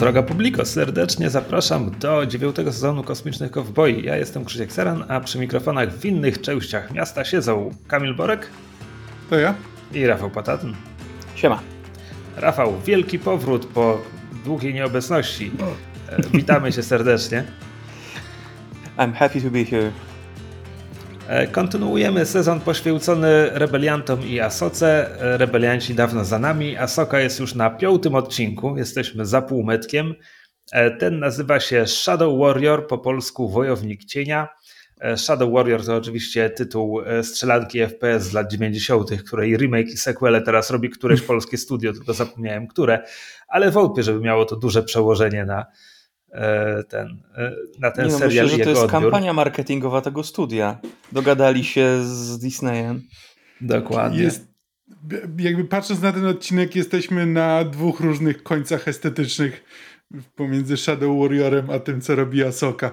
Droga publiko, serdecznie zapraszam do dziewiątego sezonu Kosmicznych Kowboi. Ja jestem Krzysiek Seran, a przy mikrofonach w innych częściach miasta siedzą Kamil Borek. To ja. I Rafał Patatyn. Siema. Rafał, wielki powrót po długiej nieobecności. E, witamy cię serdecznie. I'm happy to be here. E, kontynuujemy sezon poświęcony rebeliantom i Asoce. E, rebelianci dawno za nami. Asoka jest już na piątym odcinku. Jesteśmy za półmetkiem. E, ten nazywa się Shadow Warrior, po polsku Wojownik Cienia. Shadow Warrior to oczywiście tytuł strzelanki FPS z lat 90., której remake i sequele teraz robi któreś polskie studio, tylko zapomniałem które, ale wątpię, żeby miało to duże przełożenie na, ten, e, na ten Nie, no, serial. Myślę, że to jest odbiór. kampania marketingowa tego studia. Dogadali się z Disneyem. Dokładnie. Jest, jakby patrząc na ten odcinek, jesteśmy na dwóch różnych końcach estetycznych pomiędzy Shadow Warriorem a tym, co robi Asoka.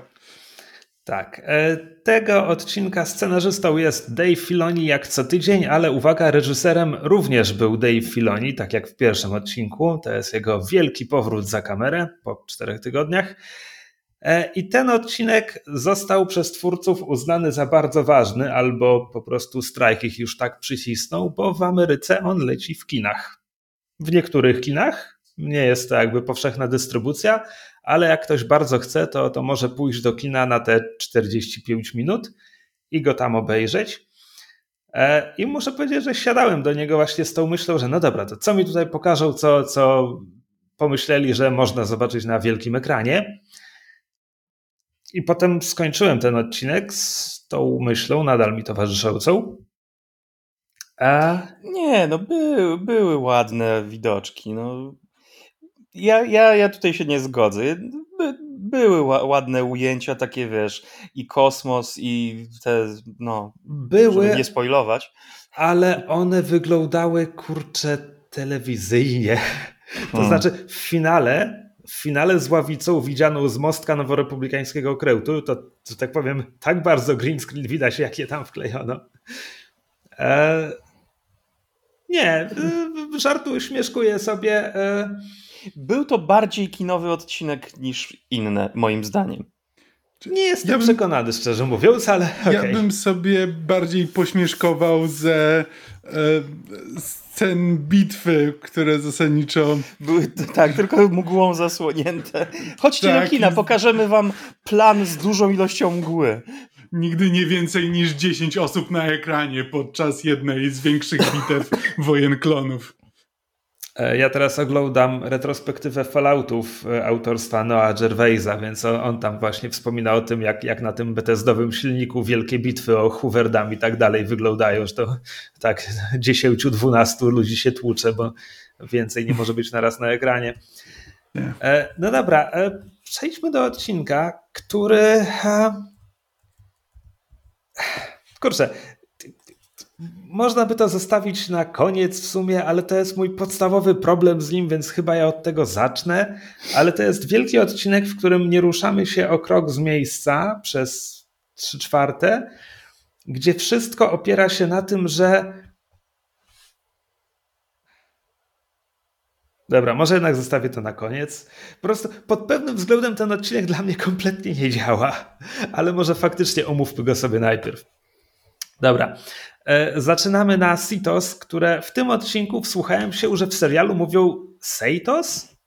Tak. E, tego odcinka scenarzystą jest Dave Filoni jak co tydzień, ale uwaga, reżyserem również był Dave Filoni, tak jak w pierwszym odcinku. To jest jego wielki powrót za kamerę po czterech tygodniach. E, I ten odcinek został przez twórców uznany za bardzo ważny, albo po prostu strajk ich już tak przycisnął, bo w Ameryce on leci w kinach. W niektórych kinach, nie jest to jakby powszechna dystrybucja, ale jak ktoś bardzo chce, to, to może pójść do kina na te 45 minut i go tam obejrzeć. E, I muszę powiedzieć, że siadałem do niego właśnie z tą myślą, że no dobra, to co mi tutaj pokażą, co, co pomyśleli, że można zobaczyć na wielkim ekranie. I potem skończyłem ten odcinek z tą myślą, nadal mi towarzyszącą. A... Nie, no były, były ładne widoczki. No, ja, ja, ja tutaj się nie zgodzę. By, były ładne ujęcia, takie wiesz, i kosmos, i te, no, były, nie spoilować. Ale one wyglądały, kurczę, telewizyjnie. To hmm. znaczy, w finale, w finale z ławicą widzianą z mostka noworepublikańskiego Kreutu, to, że tak powiem, tak bardzo green screen widać, jak je tam wklejono. E, nie, żartuję, śmieszkuję sobie. E, był to bardziej kinowy odcinek niż inne, moim zdaniem. Nie jestem ja bym, przekonany, szczerze mówiąc, ale. Okay. Ja bym sobie bardziej pośmieszkował ze e, scen bitwy, które zasadniczo. Były tak, tylko mgłą zasłonięte. Chodźcie tak, do kina, pokażemy wam plan z dużą ilością mgły. Nigdy nie więcej niż 10 osób na ekranie podczas jednej z większych bitew wojen klonów. E, ja teraz oglądam retrospektywę Falloutów e, autorstwa Noah Gervaisa, więc on, on, tam właśnie wspomina o tym, jak, jak na tym betezdowym silniku wielkie bitwy o Hooverdam i tak dalej wyglądają, że to tak 10-12 ludzi się tłucze, bo więcej nie może być naraz na ekranie. E, no dobra, przejdźmy do odcinka, który... Kurczę, można by to zostawić na koniec w sumie, ale to jest mój podstawowy problem z nim, więc chyba ja od tego zacznę. Ale to jest wielki odcinek, w którym nie ruszamy się o krok z miejsca przez trzy czwarte, gdzie wszystko opiera się na tym, że. Dobra, może jednak zostawię to na koniec. Po prostu pod pewnym względem ten odcinek dla mnie kompletnie nie działa, ale może faktycznie omówmy go sobie najpierw. Dobra. E, zaczynamy na Sitos, które w tym odcinku wsłuchałem się, że w serialu mówią Seitos?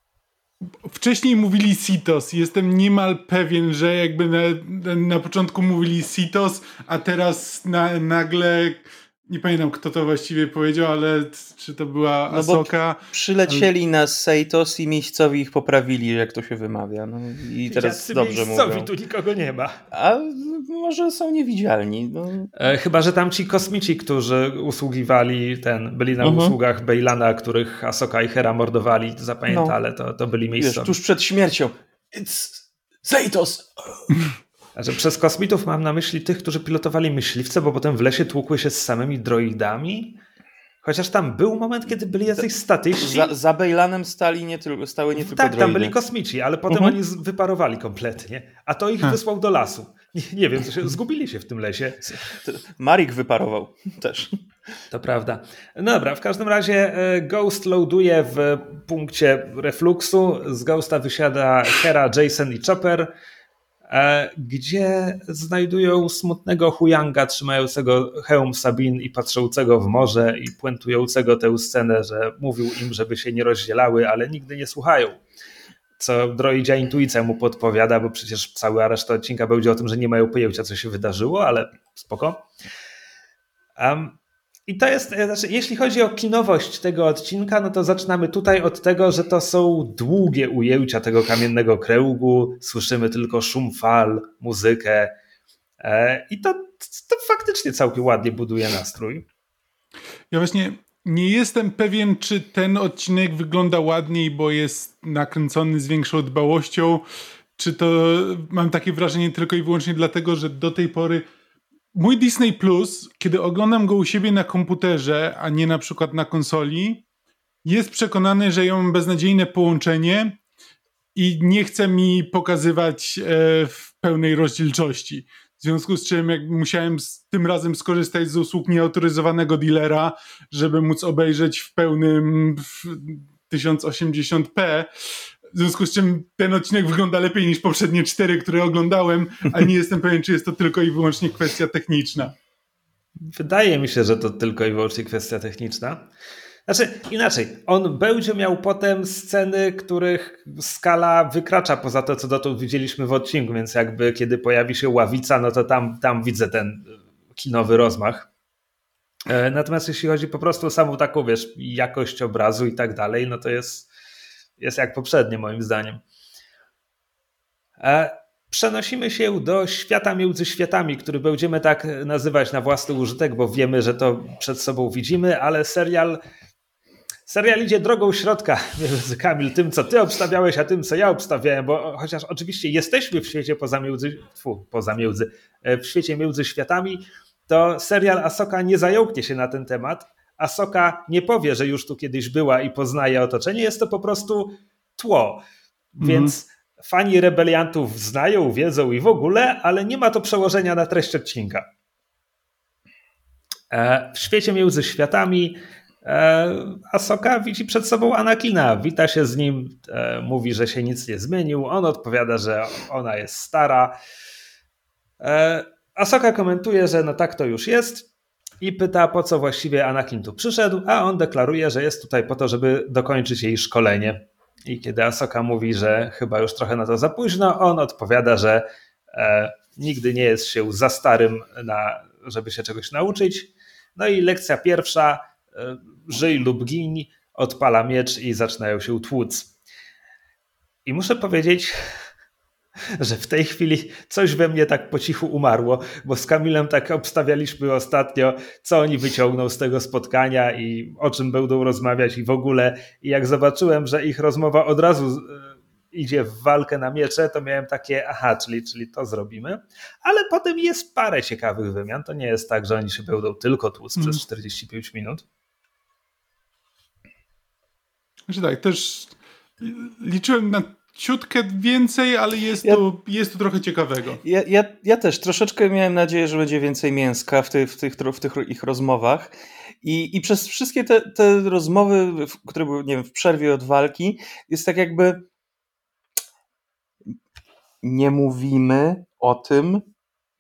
Wcześniej mówili Sitos. Jestem niemal pewien, że jakby na, na początku mówili Sitos, a teraz na, nagle nie pamiętam, kto to właściwie powiedział, ale czy to była Asoka. No przylecieli ale... na Seitos i miejscowi ich poprawili, jak to się wymawia. No I teraz Jacy dobrze miejscowi, mówią. tu nikogo nie ma. A może są niewidzialni. No. E, chyba, że tam ci kosmici, którzy usługiwali ten, byli na mhm. usługach Bejlana, których Asoka i Hera mordowali, zapamiętale, no. to, to byli miejscowi. Wiesz, tuż przed śmiercią. It's Seitos! Znaczy, przez kosmitów mam na myśli tych, którzy pilotowali myśliwce, bo potem w lesie tłukły się z samymi droidami. Chociaż tam był moment, kiedy byli jacyś statyści. Za, za Bejlanem stali nie tylko, stały nie tylko Tak, droidy. tam byli kosmici, ale potem mhm. oni wyparowali kompletnie. A to ich wysłał do lasu. Nie, nie wiem, się, zgubili się w tym lesie. Marik wyparował też. To prawda. No dobra, w każdym razie e, Ghost loaduje w punkcie refluksu. Z Ghosta wysiada Hera, Jason i Chopper. E, gdzie znajdują smutnego Huyanga trzymającego hełm Sabin i patrzącego w morze i puentującego tę scenę, że mówił im, żeby się nie rozdzielały, ale nigdy nie słuchają. Co droidzia intuicja mu podpowiada, bo przecież cały reszta odcinka będzie o tym, że nie mają pojęcia, co się wydarzyło, ale spoko. Um, i to jest, e, znaczy, jeśli chodzi o kinowość tego odcinka, no to zaczynamy tutaj od tego, że to są długie ujęcia tego kamiennego kręgu, słyszymy tylko szum fal, muzykę e, i to, to faktycznie całkiem ładnie buduje nastrój. Ja właśnie nie jestem pewien, czy ten odcinek wygląda ładniej, bo jest nakręcony z większą dbałością, czy to mam takie wrażenie tylko i wyłącznie dlatego, że do tej pory Mój Disney Plus, kiedy oglądam go u siebie na komputerze, a nie na przykład na konsoli, jest przekonany, że ja mam beznadziejne połączenie i nie chce mi pokazywać e, w pełnej rozdzielczości. W związku z czym jak musiałem z, tym razem skorzystać z usług nieautoryzowanego dealera, żeby móc obejrzeć w pełnym w 1080p, w związku z czym ten odcinek wygląda lepiej niż poprzednie cztery, które oglądałem, a nie jestem pewien, czy jest to tylko i wyłącznie kwestia techniczna. Wydaje mi się, że to tylko i wyłącznie kwestia techniczna. Znaczy, inaczej, on będzie miał potem sceny, których skala wykracza poza to, co dotąd widzieliśmy w odcinku, więc jakby kiedy pojawi się ławica, no to tam, tam widzę ten kinowy rozmach. E, natomiast jeśli chodzi po prostu o samą taką, wiesz, jakość obrazu i tak dalej, no to jest jest jak poprzednie, moim zdaniem. E, przenosimy się do świata między światami, który będziemy tak nazywać na własny użytek, bo wiemy, że to przed sobą widzimy, ale serial. Serial idzie drogą środka między Kamil, tym co ty obstawiałeś, a tym co ja obstawiałem, bo chociaż oczywiście jesteśmy w świecie poza między, poza między, e, w świecie między światami, to serial Asoka nie zająknie się na ten temat, Asoka nie powie, że już tu kiedyś była i poznaje otoczenie, jest to po prostu tło. Więc mm. fani rebeliantów znają, wiedzą i w ogóle, ale nie ma to przełożenia na treść odcinka. E, w świecie między światami e, Asoka widzi przed sobą Anakina, wita się z nim, e, mówi, że się nic nie zmienił. On odpowiada, że ona jest stara. Asoka komentuje, że no tak to już jest i pyta, po co właściwie Anakin tu przyszedł, a on deklaruje, że jest tutaj po to, żeby dokończyć jej szkolenie. I kiedy Asoka mówi, że chyba już trochę na to za późno, on odpowiada, że e, nigdy nie jest się za starym, na, żeby się czegoś nauczyć. No i lekcja pierwsza, e, żyj lub gin, odpala miecz i zaczynają się tłuc. I muszę powiedzieć, że w tej chwili coś we mnie tak po cichu umarło, bo z Kamilem tak obstawialiśmy ostatnio, co oni wyciągną z tego spotkania i o czym będą rozmawiać i w ogóle. I jak zobaczyłem, że ich rozmowa od razu e, idzie w walkę na miecze, to miałem takie, aha, czyli, czyli to zrobimy. Ale potem jest parę ciekawych wymian. To nie jest tak, że oni się będą tylko tłuc mm. przez 45 minut. Znaczy tak, też liczyłem na ciutkę więcej, ale jest, ja, to, jest to trochę ciekawego. Ja, ja, ja też troszeczkę miałem nadzieję, że będzie więcej mięska w, ty, w, tych, w tych ich rozmowach. I, i przez wszystkie te, te rozmowy, które były nie wiem, w przerwie od walki, jest tak jakby nie mówimy o tym,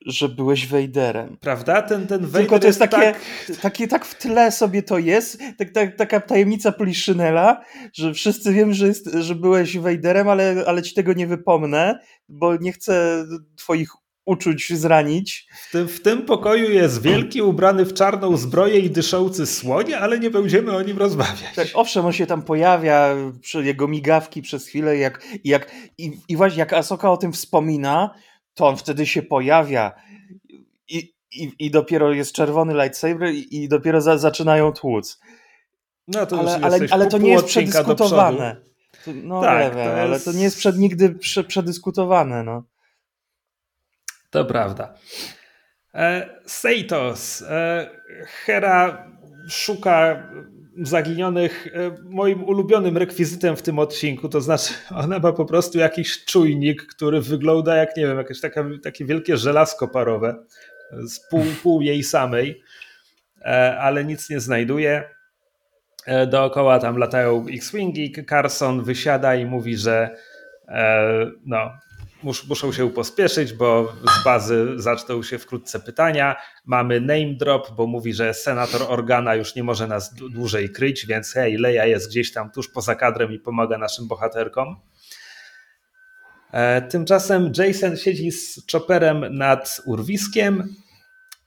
że byłeś Wejderem. Prawda? Ten, ten Vader Tylko to jest takie, tak... takie, tak w tle sobie to jest, tak, tak, taka tajemnica Poliszynela, że wszyscy wiemy, że, jest, że byłeś Wejderem, ale, ale ci tego nie wypomnę, bo nie chcę twoich uczuć zranić. W tym, w tym pokoju jest wielki, ubrany w czarną zbroję i dyszący słonie, ale nie będziemy o nim rozmawiać. Tak, owszem, on się tam pojawia, jego migawki przez chwilę jak, jak, i, i właśnie jak Asoka o tym wspomina, to on wtedy się pojawia i, i, i dopiero jest czerwony lightsaber i, i dopiero za, zaczynają tłuc. No to ale, ale, ale to nie jest przedyskutowane. No tak, wiem, jest... ale to nie jest przed, nigdy prze, przedyskutowane. No. To prawda. E, Seitos. E, Hera szuka zaginionych moim ulubionym rekwizytem w tym odcinku, to znaczy ona ma po prostu jakiś czujnik, który wygląda jak, nie wiem, jakieś takie, takie wielkie żelazko parowe z pół, pół jej samej, ale nic nie znajduje. Dookoła tam latają X-Wingi, Carson wysiada i mówi, że no, mus, muszą się pospieszyć, bo z bazy zaczną się wkrótce pytania. Mamy name drop, bo mówi, że senator Organa już nie może nas dłużej kryć, więc hej, Leia jest gdzieś tam tuż poza kadrem i pomaga naszym bohaterkom. E, tymczasem Jason siedzi z Chopperem nad urwiskiem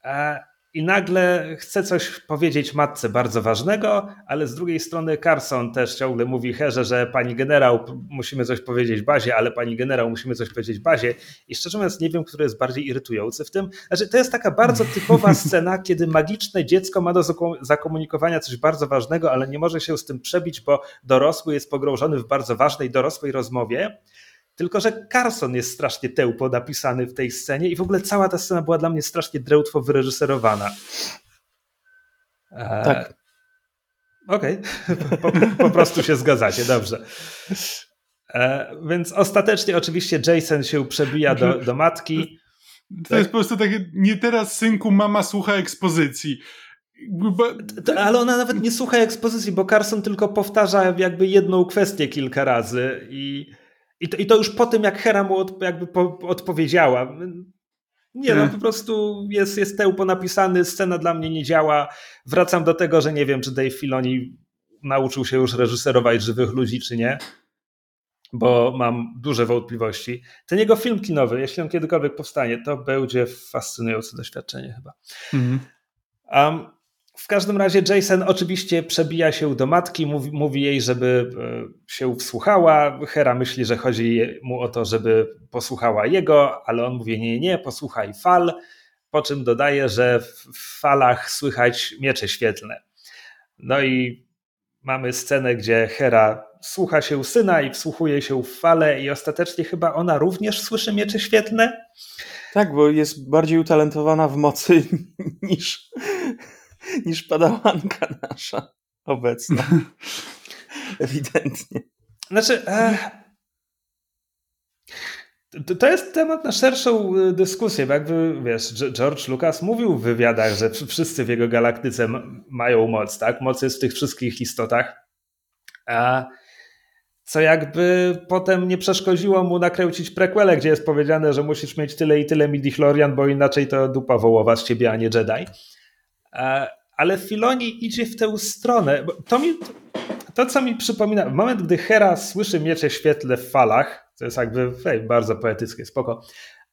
e, i nagle chce coś powiedzieć matce bardzo ważnego, ale z drugiej strony Carson też ciągle mówi Herze, że pani generał, musimy coś powiedzieć bazie, ale pani generał, musimy coś powiedzieć bazie. I szczerze mówiąc, nie wiem, który jest bardziej irytujący w tym. Znaczy, to jest taka bardzo typowa scena, kiedy magiczne dziecko ma do zakomunikowania coś bardzo ważnego, ale nie może się z tym przebić, bo dorosły jest pogrążony w bardzo ważnej dorosłej rozmowie. Tylko, że Carson jest strasznie tełpo napisany w tej scenie i w ogóle cała ta scena była dla mnie strasznie drełtwo wyreżyserowana. E, tak. Okej, okay. po, po, prostu się zgadzacie, dobrze. E, więc ostatecznie oczywiście Jason się przebija do, do matki. To tak? jest po prostu takie, nie teraz synku, mama słucha ekspozycji. Ale ona nawet nie słucha ekspozycji, bo Carson tylko powtarza jakby jedną kwestię kilka razy i i to, I to już po tym, jak Hera mu od, jakby po, odpowiedziała. Nie, no hmm. po prostu jest, jest tełpo napisany, scena dla mnie nie działa. Wracam do tego, że nie wiem, czy Dave Filoni nauczył się już reżyserować żywych ludzi, czy nie, bo mam duże wątpliwości. Ten jego film kinowy, jeśli on kiedykolwiek powstanie, to będzie fascynujące doświadczenie chyba. Hmm. Um, w każdym razie Jason oczywiście przebija się do matki, mówi, mówi, jej, żeby e, się wsłuchała. Hera myśli, że chodzi mu o to, żeby posłuchała jego, ale on mówi: Nie, nie, posłuchaj fal. Po czym dodaje, że w falach słychać miecze świetlne. No i mamy scenę, gdzie Hera słucha się syna i wsłuchuje się w fale, i ostatecznie chyba ona również słyszy miecze świetlne. Tak, bo jest bardziej utalentowana w mocy niż niż padałanka nasza obecna. Ewidentnie. Znaczy, e, to, to jest temat na szerszą e, dyskusję, bo jakby, wiesz, George Lucas mówił w wywiadach, że wszyscy w jego galaktyce mają moc, tak? Moc jest w tych wszystkich istotach. A co jakby potem nie przeszkodziło mu nakręcić prequelę, gdzie jest powiedziane, że musisz mieć tyle i tyle midi-chlorian, bo inaczej to dupa wołowa z ciebie, a nie Jedi. E, ale Filoni idzie w tę stronę. To, mi, to, co mi przypomina, w moment, gdy Hera słyszy miecze świetle w falach, to jest jakby hej, bardzo poetyckie, spoko,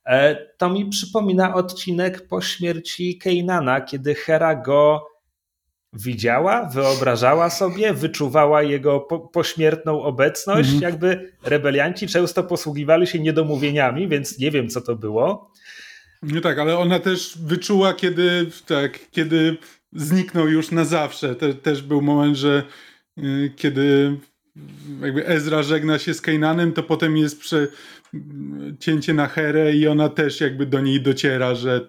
e, to mi przypomina odcinek po śmierci Keinana, kiedy Hera go widziała, wyobrażała sobie, wyczuwała jego po, pośmiertną obecność. Mhm. Jakby rebelianci często posługiwali się niedomówieniami, więc nie wiem, co to było. No tak, ale ona też wyczuła, kiedy, tak, kiedy zniknął już na zawsze. Te, też był moment, że y, kiedy jakby Ezra żegna się z Kainanem, to potem jest prze, cięcie na Herę i ona też jakby do niej dociera, że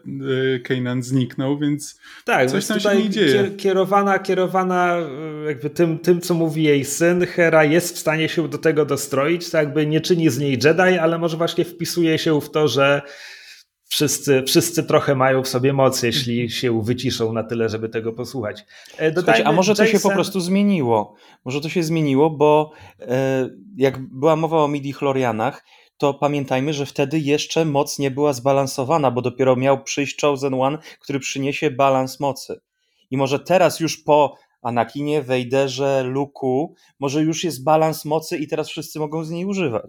y, Kainan zniknął, więc tak, coś tam się nie dzieje. Kierowana, kierowana y, jakby tym, tym, co mówi jej syn, Hera jest w stanie się do tego dostroić, to jakby nie czyni z niej Jedi, ale może właśnie wpisuje się w to, że wszyscy, wszyscy trochę mają w sobie moc, jeśli mhm. się wyciszą na tyle, żeby tego posłuchać. E, Słuchajcie, a może to Jason... się po prostu zmieniło? Może to się zmieniło, bo e, jak była mowa o midi-chlorianach, to pamiętajmy, że wtedy jeszcze moc nie była zbalansowana, bo dopiero miał przyjść Chosen One, który przyniesie balans mocy. I może teraz już po Anakinie, Wejderze, Luku, może już jest balans mocy i teraz wszyscy mogą z niej używać,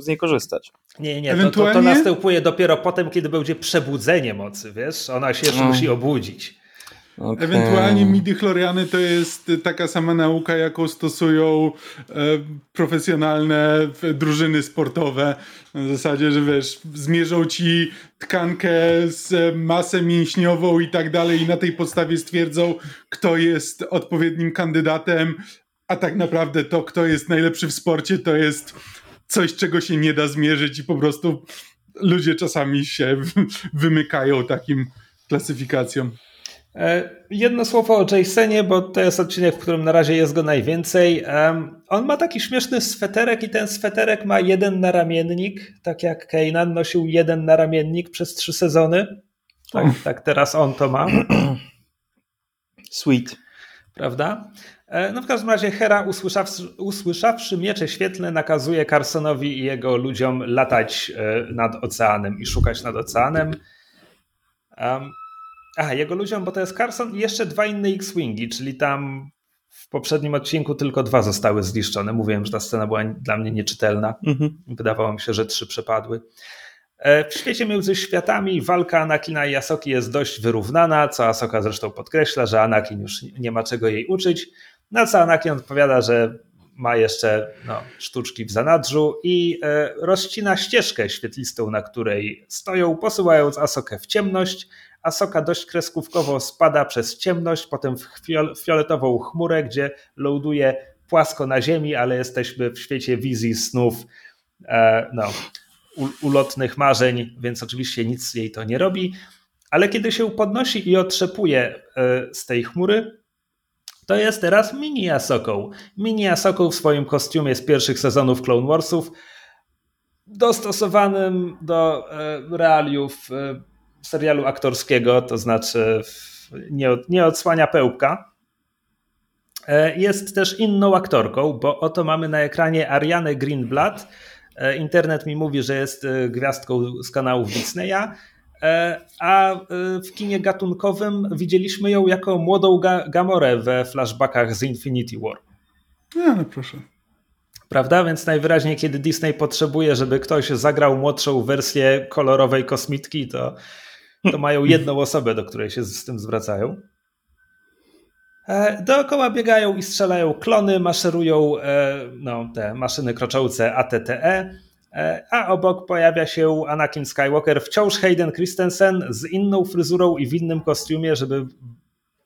z niej korzystać. Nie, nie, Ewentualnie... to, to, to następuje dopiero potem, kiedy będzie przebudzenie mocy, wiesz? Ona się jeszcze no. musi obudzić. Okay. Ewentualnie midi-chloriany to jest taka sama nauka, jaką stosują e, profesjonalne drużyny sportowe. Na zasadzie, że wiesz, zmierzą ci tkankę z masę mięśniową i tak dalej i na tej podstawie stwierdzą, kto jest odpowiednim kandydatem, a tak naprawdę to, kto jest najlepszy w sporcie, to jest coś, czego się nie da zmierzyć i po prostu ludzie czasami się wymykają takim klasyfikacjom. E, jedno słowo o Jasonie, bo to jest odcinek, w którym na razie jest go najwięcej. On ma taki śmieszny sweterek i ten sweterek ma jeden naramiennik, tak jak Kanan nosił jeden naramiennik przez trzy sezony. Tak, tak teraz on to ma. Sweet. Prawda? E, no w każdym razie Hera usłyszawszy, usłyszawszy miecze świetlne nakazuje Carsonowi i jego ludziom latać e, nad oceanem i szukać nad oceanem. Um, Aha, jego ludziom, bo to jest Carson i jeszcze dwa inne X-Wingi, czyli tam w poprzednim odcinku tylko dwa zostały zniszczone. Mówiłem, że ta scena była dla mnie nieczytelna. Mhm. Wydawało mi się, że trzy przepadły. E, w świecie między światami walka Anakina i Asoki jest dość wyrównana, co Asoka zresztą podkreśla, że Anakin już nie ma czego jej uczyć. Na co Anakin odpowiada, że ma jeszcze no, sztuczki w zanadrzu i e, rozcina ścieżkę świetlistą, na której stoją, posyłając Asokę w ciemność, Asoka dość kreskówkowo spada przez ciemność, potem w fioletową chmurę, gdzie ląduje płasko na ziemi, ale jesteśmy w świecie wizji, snów, e, no, ulotnych marzeń, więc oczywiście nic jej to nie robi. Ale kiedy się podnosi i otrzepuje e, z tej chmury, to jest teraz mini Asoką. Mini Asoką w swoim kostiumie z pierwszych sezonów Clone Warsów, dostosowanym do e, realiów serialu aktorskiego, to znaczy nie, nie odsłania pełka. E, jest też inną aktorką, bo oto mamy na ekranie Arianę Greenblatt. E, internet mi mówi, że jest e, gwiazdką z kanałów Disneya, a w kinie gatunkowym widzieliśmy ją jako młodą Gamorę we flashbackach z Infinity War. Nie, no proszę. Prawda? Więc najwyraźniej, kiedy Disney potrzebuje, żeby ktoś zagrał młodszą wersję kolorowej kosmitki, to to mają jedną osobę, do której się z tym zwracają. E, dookoła biegają i strzelają klony, maszerują e, no, te maszyny kroczące ATTE, e, a obok pojawia się Anakin Skywalker, wciąż Hayden Christensen z inną fryzurą i w innym kostiumie, żeby.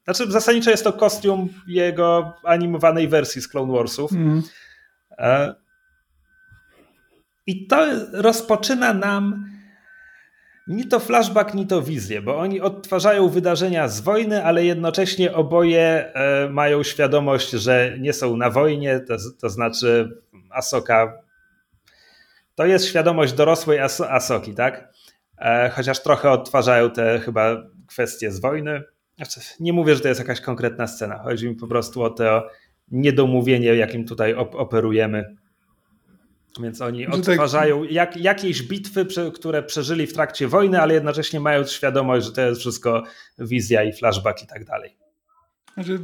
Znaczy, zasadniczo jest to kostium jego animowanej wersji z Clone Warsów. Mm. I to rozpoczyna nam ni to flashback, ni to wizję, bo oni odtwarzają wydarzenia z wojny, ale jednocześnie oboje e, mają świadomość, że nie są na wojnie, to, to znaczy Asoka. To jest świadomość dorosłej As Asoki, tak? E, chociaż trochę odtwarzają te chyba kwestie z wojny. Znaczy, nie mówię, że to jest jakaś konkretna scena. Chodzi mi po prostu o to niedomówienie, jakim tutaj op operujemy więc oni tak- odtwarzają jak, jakieś bitwy, które przeżyli w trakcie wojny, ale jednocześnie mają świadomość, że to jest wszystko wizja i flashback i tak dalej. Znaczy,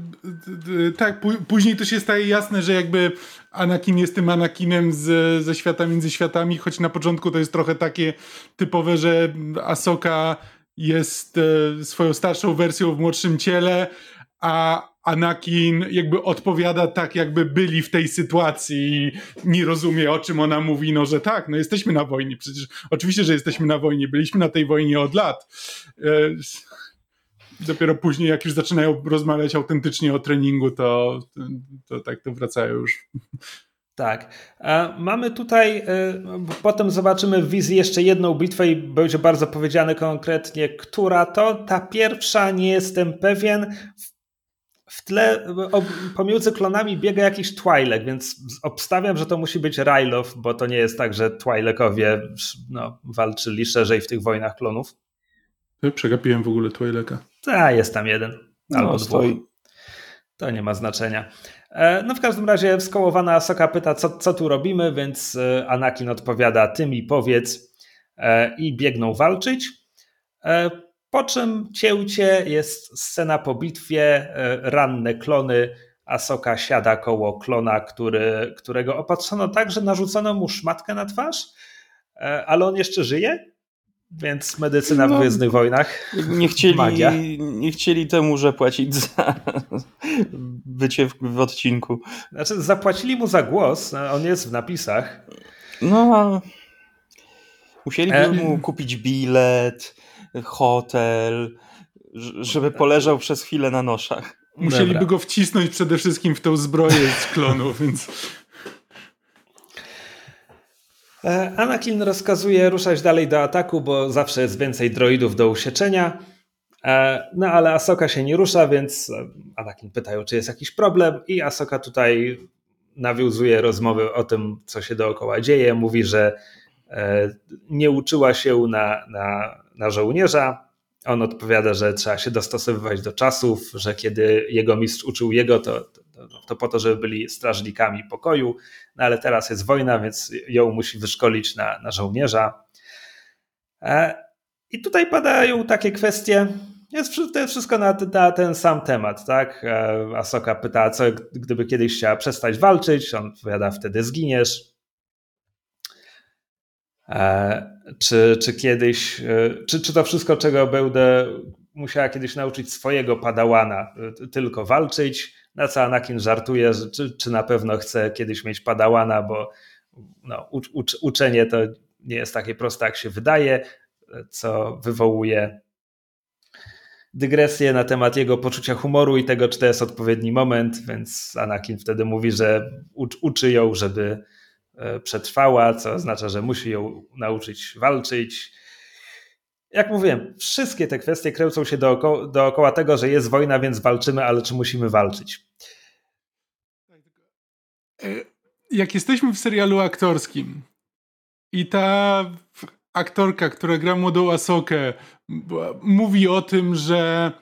tak, później to się staje jasne, że jakby Anakin jest tym Anakinem z, ze świata między światami, choć na początku to jest trochę takie typowe, że Asoka jest e, swoją starszą wersją w młodszym ciele, a Anakin jakby odpowiada tak, jakby byli w tej sytuacji i nie rozumie, o czym ona mówi, no że tak, no jesteśmy na wojnie, przecież oczywiście, że jesteśmy na wojnie, byliśmy na tej wojnie od lat. Dopiero później, jak już zaczynają rozmawiać autentycznie o treningu, to, to tak to wracają już. Tak. Mamy tutaj, e, potem zobaczymy w wizji jeszcze jedną bitwę i będzie bardzo powiedziane konkretnie, która to. Ta pierwsza nie jestem pewien w tle pomiędzy klonami biega jakiś Twi'lek, więc obstawiam, że to musi być Rylow, bo to nie jest tak, że Twi'lekowie no, walczyli szerzej w tych wojnach klonów. Przegapiłem w ogóle Twi'leka. Tak, jest tam jeden albo no, dwóch. To nie ma znaczenia. E, no w każdym razie skołowana Soka pyta, co, co tu robimy, więc e, Anakin odpowiada, ty mi powiedz e, i biegną walczyć. Po czym cięcie jest scena po bitwie, ranne klony, Asoka siada koło klona, który, którego opatrzono tak, że narzucono mu szmatkę na twarz, ale on jeszcze żyje, więc medycyna no, w Gwiezdnych Wojnach. Nie chcieli, magia. nie chcieli temu, że płacić za bycie w, w, odcinku. Znaczy, zapłacili mu za głos, on jest w napisach. No, musieliby e... mu kupić bilet hotel, żeby poleżał przez chwilę na noszach. Musieliby Dobra. go wcisnąć przede wszystkim w tą zbroję z klonu, więc... E, Anakin rozkazuje ruszać dalej do ataku, bo zawsze jest więcej droidów do usieczenia. E, no ale Asoka się nie rusza, więc Anakin pytają, czy jest jakiś problem i Asoka tutaj nawiązuje rozmowy o tym, co się dookoła dzieje. Mówi, że e, nie uczyła się na, na, na żołnierza. On odpowiada, że trzeba się dostosowywać do czasów, że kiedy jego mistrz uczył jego, to, to, to po to, żeby byli strażnikami pokoju, no ale teraz jest wojna, więc ją musi wyszkolić na, na żołnierza. E, I tutaj padają takie kwestie, jest, to wszystko na, na, ten sam temat, tak? E, Asoka pyta, co gdyby kiedyś chciała przestać walczyć, on powiada, wtedy zginiesz. E, czy, czy kiedyś, czy, czy to wszystko, czego będę musiała kiedyś nauczyć swojego padałana, tylko walczyć? Na co Anakin żartuje, czy, czy na pewno chce kiedyś mieć padałana, bo no, ucz, uczenie to nie jest takie proste, jak się wydaje, co wywołuje dygresję na temat jego poczucia humoru i tego, czy to jest odpowiedni moment, więc Anakin wtedy mówi, że uczy ją, żeby e, przetrwała, co oznacza, że musi ją nauczyć walczyć. Jak mówiłem, wszystkie te kwestie kręcą się dookoła, dookoła tego, że jest wojna, więc walczymy, ale czy musimy walczyć? E, jak jesteśmy w serialu aktorskim i ta aktorka, która gra młodą Asokę, mówi o tym, że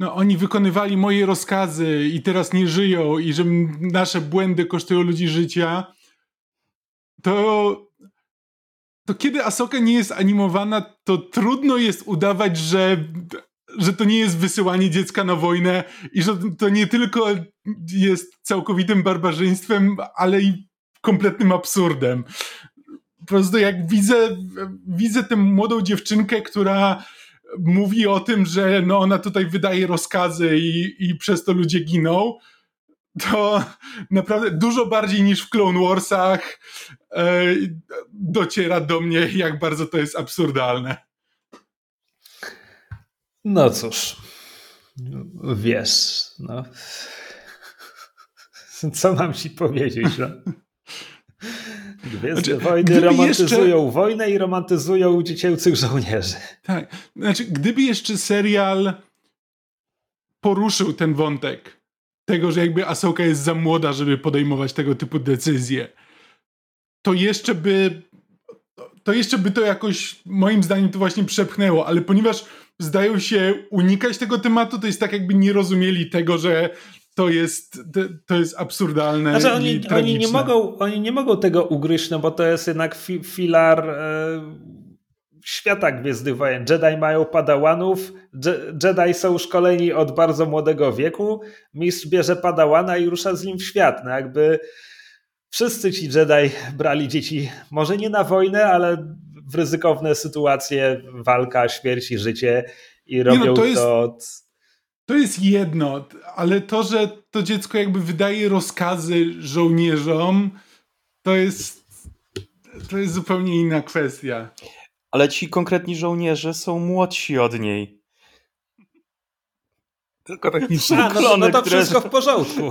no, oni wykonywali moje rozkazy i teraz nie żyją i że nasze błędy kosztują ludzi życia, to, to kiedy Asoka nie jest animowana, to trudno jest udawać, że, że to nie jest wysyłanie dziecka na wojnę i że to nie tylko jest całkowitym barbarzyństwem, ale i kompletnym absurdem. Po prostu jak widzę, widzę tę młodą dziewczynkę, która mówi o tym, że no ona tutaj wydaje rozkazy i, i przez to ludzie giną, to naprawdę dużo bardziej niż w Clone Warsach e, dociera do mnie, jak bardzo to jest absurdalne. No cóż, wiesz, no. Co mam ci powiedzieć? No? Gwiezdne znaczy, wojny romantyzują jeszcze... wojnę i romantyzują dziecięcych żołnierzy. Tak. Znaczy, gdyby jeszcze serial poruszył ten wątek tego, że jakby Asoka jest za młoda, żeby podejmować tego typu decyzje, to jeszcze by to jeszcze by to jakoś moim zdaniem to właśnie przepchnęło, ale ponieważ zdają się unikać tego tematu, to jest tak jakby nie rozumieli tego, że to jest, to jest absurdalne. Znaczy oni, oni, nie mogą, oni nie mogą tego ugryźć, no bo to jest jednak fi, filar e, świata Gwiezdnych Wojen. Jedi mają padałanów, Jedi są szkoleni od bardzo młodego wieku, mistrz bierze padałana i rusza z nim w świat. No jakby wszyscy ci Jedi brali dzieci, może nie na wojnę, ale w ryzykowne sytuacje, walka, śmierć i życie i robią nie no, to, jest... to od to jest jedno, ale to, że to dziecko jakby wydaje rozkazy żołnierzom, to jest, to jest zupełnie inna kwestia. Ale ci konkretni żołnierze są młodsi od niej. Tylko tak nie A, no, no to wszystko w porządku.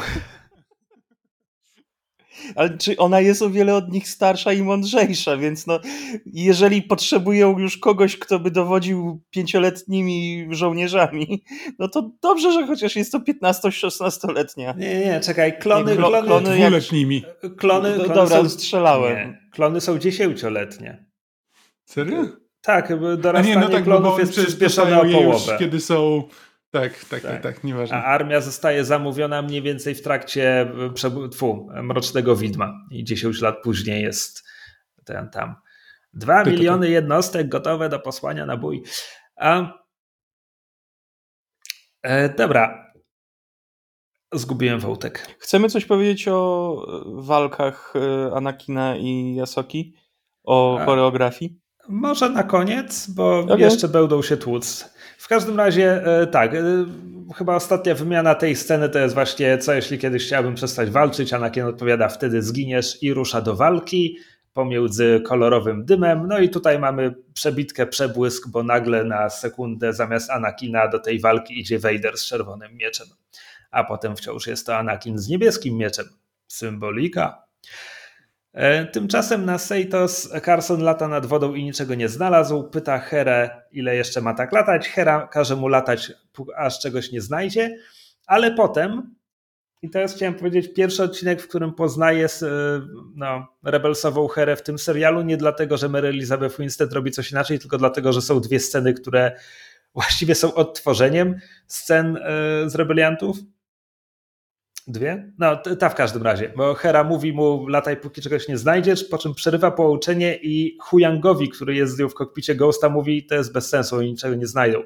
ale czy ona jest o wiele od nich starsza i mądrzejsza, więc no, jeżeli potrzebują już kogoś, kto by dowodził pięcioletnimi żołnierzami, no to dobrze, że chociaż jest to 15-16-letnia. Nie, nie, czekaj, klony... Nie, klony, klony dwuletnimi. Jak, klony, klony dobra, są, strzelałem. Nie, klony są dziesięcioletnie. Serio? Tak, dorastanie nie, no tak, klonów jest przyspieszone o połowę. Już, kiedy są tak, tak, tak, tak, nieważne. A armia zostaje zamówiona mniej więcej w trakcie e, tfu, Mrocznego Widma i 10 lat później jest ten tam. Dwa miliony jednostek gotowe do posłania na bój. A, e, dobra. Zgubiłem wątek. Chcemy coś powiedzieć o e, walkach e, Anakina i Jasoki? O A, choreografii? Może na koniec, bo okay. jeszcze będą się tłuc. W każdym razie e, tak, e, chyba ostatnia wymiana tej sceny to jest właśnie co jeśli kiedyś chciałbym przestać walczyć, Anakin odpowiada wtedy zginiesz i rusza do walki pomiędzy kolorowym dymem. No i tutaj mamy przebitkę, przebłysk, bo nagle na sekundę zamiast Anakina do tej walki idzie Vader z czerwonym mieczem. A potem wciąż jest to Anakin z niebieskim mieczem. Symbolika. E, tymczasem na Seitos Carson lata nad wodą i niczego nie znalazł. Pyta Herę, ile jeszcze ma tak latać. Hera każe mu latać, aż czegoś nie znajdzie. Ale potem, i teraz chciałem powiedzieć, pierwszy odcinek, w którym poznaje e, no, rebelsową Herę w tym serialu, nie dlatego, że Mary Elizabeth Winstead robi coś inaczej, tylko dlatego, że są dwie sceny, które właściwie są odtworzeniem scen e, z rebeliantów. Dwie? No, ta w każdym razie, bo Hera mówi mu lataj póki czegoś nie znajdziesz, po czym przerywa połączenie i Huyangowi, który jest z nią w kokpicie Ghosta mówi to jest bez sensu, oni niczego nie znajdą.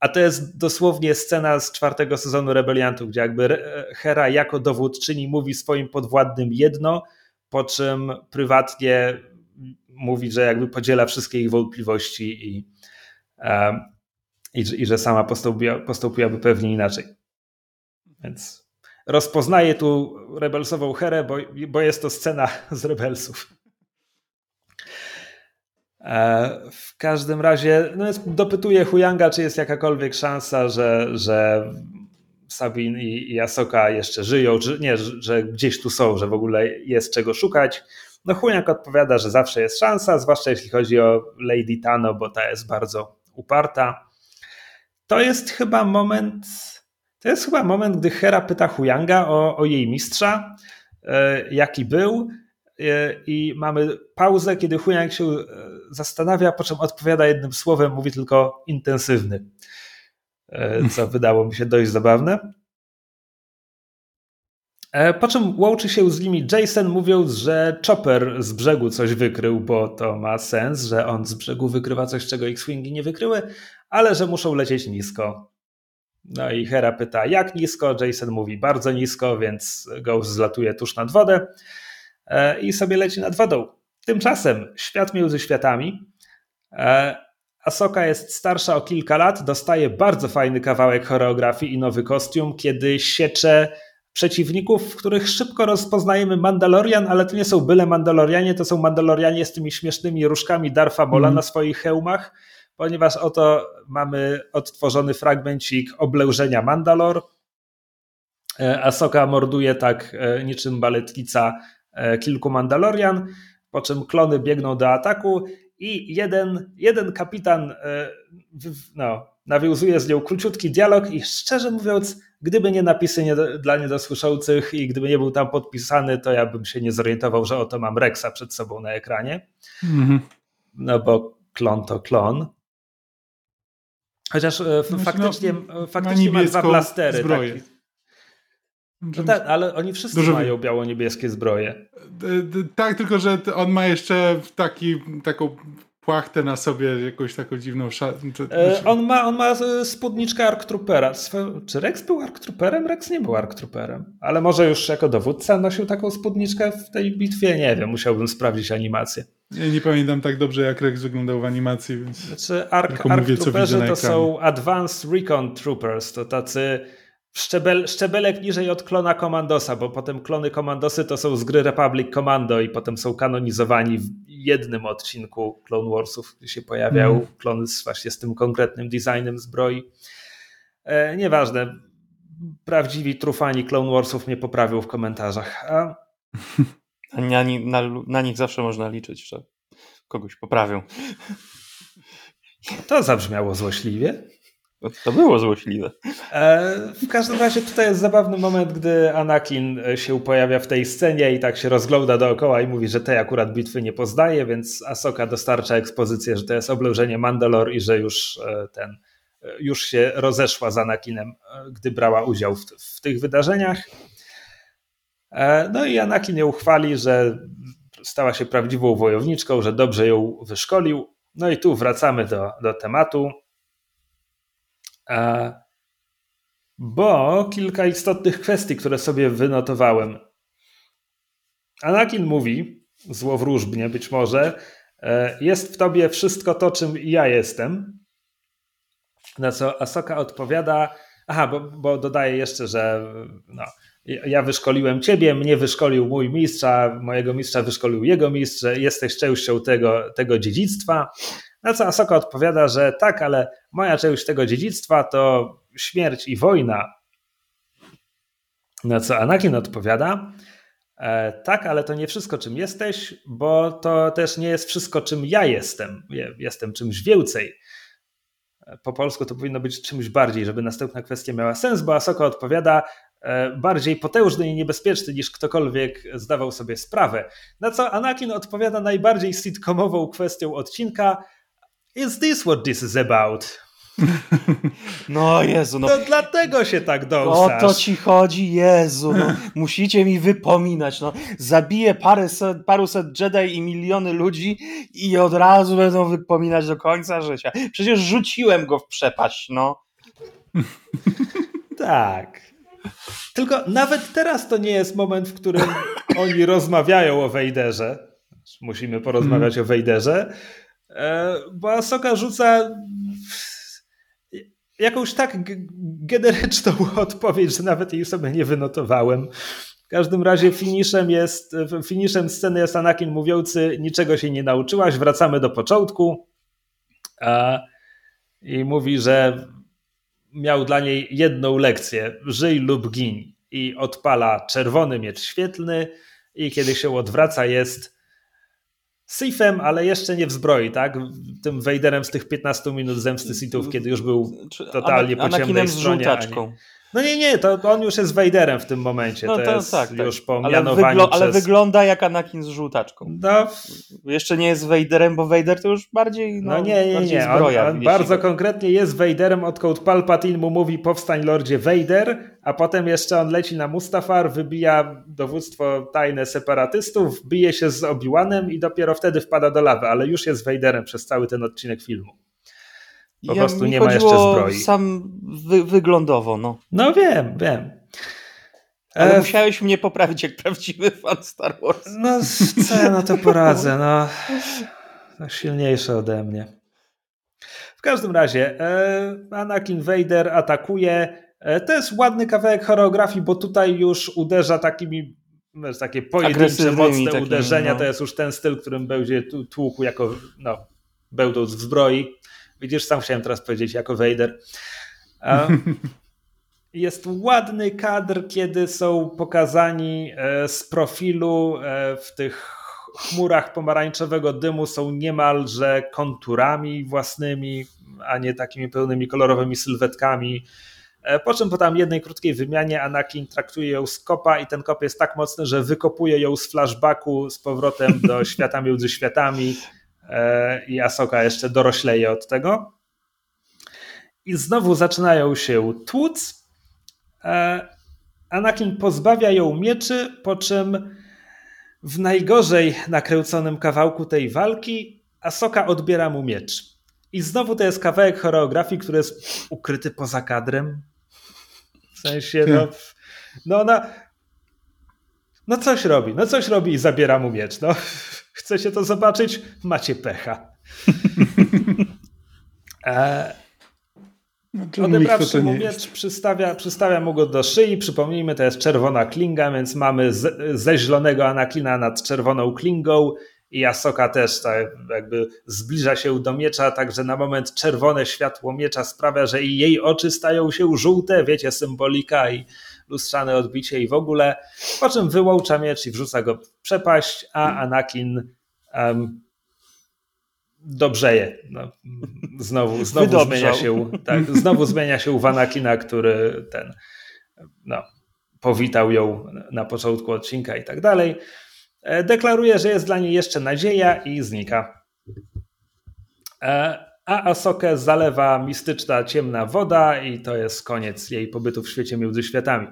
A to jest dosłownie scena z czwartego sezonu Rebeliantów, gdzie jakby Hera jako dowódczyni mówi swoim podwładnym jedno, po czym prywatnie mówi, że jakby podziela wszystkie ich wątpliwości i, i, i, że sama postąpiła, postąpiłaby pewnie inaczej. Więc rozpoznaje tu rebelsową herę, bo, bo jest to scena z rebelsów. E, w każdym razie no jest, dopytuje Huyanga, czy jest jakakolwiek szansa, że, że Sabin i, i Asoka jeszcze żyją, czy nie, że gdzieś tu są, że w ogóle jest czego szukać. No Huyang odpowiada, że zawsze jest szansa, zwłaszcza jeśli chodzi o Lady Tano, bo ta jest bardzo uparta. To jest chyba moment to jest chyba moment, gdy Hera pyta Huyanga o, o jej mistrza, e, jaki był. E, I mamy pauzę, kiedy Huyang się e, zastanawia, po czym odpowiada jednym słowem, mówi tylko intensywny. Co wydało mi się dość zabawne. Po czym łączy się z nimi Jason, mówiąc, że Chopper z brzegu coś wykrył, bo to ma sens, że on z brzegu wykrywa coś, czego X-Wingi nie wykryły, ale że muszą lecieć nisko. No i Hera pyta, jak nisko? Jason mówi, bardzo nisko, więc Ghost zlatuje tuż nad wodę e, i sobie leci nad wodą. Tymczasem świat między światami. E, Asoka jest starsza o kilka lat, dostaje bardzo fajny kawałek choreografii i nowy kostium, kiedy siecze przeciwników, w których szybko rozpoznajemy Mandalorian, ale to nie są byle Mandalorianie, to są Mandalorianie z tymi śmiesznymi różkami Darfa Mola mm. na swoich hełmach ponieważ oto mamy odtworzony fragmencik oblężenia Mandalor. E, Asoka morduje tak e, niczym baletnica e, kilku Mandalorian, po czym klony biegną do ataku i jeden, jeden kapitan no, nawiązuje z nią króciutki dialog i szczerze mówiąc, gdyby nie napisy nie, dla niedosłyszących i gdyby nie był tam podpisany, to ja bym się nie zorientował, że oto mam Rexa przed sobą na ekranie. Mm -hmm. No bo klon to klon. Chociaż e, no, faktycznie, no, faktycznie ma dwa blastery. Zbroję. No tak, ale oni wszyscy Dużo... mają biało-niebieskie zbroje. Tak, tylko że on ma jeszcze taki, taką płachtę na sobie, jakąś taką dziwną szatę. E, on, ma, on ma spódniczkę Ark Troopera. Czy Rex był Ark Trooperem? Rex nie był Ark Trooperem. Ale może już jako dowódca nosił taką spódniczkę w tej bitwie? Nie wiem, musiałbym sprawdzić animację. Ja nie pamiętam tak dobrze, jak Rex wyglądał w animacji, więc. Znaczy, Ark mówię, Trooperzy to są Advanced Recon Troopers, to tacy szczebel, szczebelek niżej od klona Commandosa, bo potem klony Commandosy to są z gry Republic Commando i potem są kanonizowani w jednym odcinku Clone Warsów, gdzie się pojawiał mm. klon z, właśnie z tym konkretnym designem zbroi. E, nieważne. Prawdziwi trufani Clone Warsów mnie poprawią w komentarzach. A... Na, na, na nich zawsze można liczyć, że kogoś poprawią. To zabrzmiało złośliwie. To było złośliwe. E, w każdym razie tutaj jest zabawny moment, gdy Anakin się pojawia w tej scenie i tak się rozgląda dookoła i mówi, że tej akurat bitwy nie poznaje, więc Asoka dostarcza ekspozycję, że to jest oblężenie Mandalor i że już e, ten e, już się rozeszła z Anakinem, gdy brała udział w, w tych wydarzeniach. No i Anakin ją uchwali, że stała się prawdziwą wojowniczką, że dobrze ją wyszkolił. No i tu wracamy do, do tematu. Bo kilka istotnych kwestii, które sobie wynotowałem. Anakin mówi, złowróżbnie być może, e, jest w tobie wszystko to, czym ja jestem. Na co Asoka odpowiada, aha, bo, bo dodaje jeszcze, że no, ja wyszkoliłem ciebie, mnie wyszkolił mój mistrz, a mojego mistrza wyszkolił jego mistrz, jesteś częścią tego, tego dziedzictwa. Na co Asoka odpowiada, że tak, ale moja część tego dziedzictwa to śmierć i wojna. Na co Anakin odpowiada, E, tak, ale to nie wszystko, czym jesteś, bo to też nie jest wszystko, czym ja jestem. Jestem czymś więcej. E, po polsku to powinno być czymś bardziej, żeby następna kwestia miała sens, bo Asoko odpowiada bardziej potężny i niebezpieczny niż ktokolwiek zdawał sobie sprawę. Na co Anakin odpowiada najbardziej sitcomową kwestią odcinka Is this what this is about? No Jezu, no. To dlatego się tak dąsasz. O to ci chodzi, Jezu, no. Musicie mi wypominać, no. Zabiję paręset, paruset Jedi i miliony ludzi i od razu będą wypominać do końca życia. Przecież rzuciłem go w przepaść, no. tak. Tylko nawet teraz to nie jest moment, w którym oni rozmawiają o Wejderze. Musimy porozmawiać o Wejderze. E, bo Asoka rzuca jakąś tak generyczną odpowiedź, że nawet jej sobie nie wynotowałem. W każdym razie finiszem jest, finiszem sceny jest Anakin mówiący niczego się nie nauczyłaś, wracamy do początku a, i mówi, że miał dla niej jedną lekcję, żyj lub gin i odpala czerwony miecz świetlny i kiedy się odwraca jest Sifem, ale jeszcze nie w zbroi, tak? Tym Wejderem z tych 15 minut zemsty Sithów, kiedy już był totalnie po ciemnej stronie. No nie, nie, to on już jest Wejderem w tym momencie. No to, to jest tak, tak. już po ale, wygl przez... ale wygląda jak Anakin z żółtaczką. No. Jeszcze nie jest Wejderem, bo Wejder to już bardziej no, no nie, nie, nie. Zbroja, on, on bardzo konkretnie jest Wejderem, odkąd Palpatine mu mówi powstań Lordzie Wejder, a potem jeszcze on leci na Mustafar, wybija dowództwo tajne separatystów, bije się z Obi-Wanem i dopiero wtedy wpada do lawy, ale już jest Wejderem przez cały ten odcinek filmu. Po ja, prostu nie ma jeszcze zbroi. Sam wy, wyglądowo, no. No wiem, wiem. Ale e... musiałeś mnie poprawić jak prawdziwy fan Star Wars. No co ja na to poradzę, no. no silniejsze ode mnie. W każdym razie e, Anakin Vader atakuje. E, to jest ładny kawałek choreografii, bo tutaj już uderza takimi wiesz, takie pojedyncze, mocne takimi, uderzenia. No. To jest już ten styl, którym będzie tłukł jako no, bełdąc w zbroi. Widzisz, sam chciałem teraz powiedzieć jako Vader. Jest ładny kadr, kiedy są pokazani e, z profilu e, w tych chmurach pomarańczowego dymu są niemalże konturami własnymi, a nie takimi pełnymi kolorowymi sylwetkami. E, po czym po tam jednej krótkiej wymianie Anakin traktuje ją z kopa i ten kop jest tak mocny, że wykopuje ją z flashbacku z powrotem do świata między światami i Asoka jeszcze dorośleje od tego. I znowu zaczynają się tłuc. E, Anakin pozbawia ją mieczy, po czym w najgorzej nakręconym kawałku tej walki Asoka odbiera mu miecz. I znowu to jest kawałek choreografii, który jest ukryty poza kadrem. W sensie, no, no ona. No coś robi, no coś robi i zabiera mu miecz. No, chcecie to zobaczyć? Macie pecha. e, no, Odebrawszy mu miecz, przystawia, przystawia mu go do szyi. Przypomnijmy, to jest czerwona klinga, więc mamy z, zeźlonego Anakina nad czerwoną klingą i Asoka też tak jakby zbliża się do miecza, także na moment czerwone światło miecza sprawia, że i jej oczy stają się żółte, wiecie, symbolika i lustrzane odbicie i w ogóle, po czym wyłącza miecz i wrzuca go w przepaść, a Anakin um, dobrzeje. No, znowu znowu zmienia się, tak, znowu zmienia się Wanakina, który ten no, powitał ją na początku odcinka i tak dalej. E, deklaruje, że jest dla niej jeszcze nadzieja i znika. A Asokę zalewa mistyczna ciemna woda i to jest koniec jej pobytu w świecie między światami.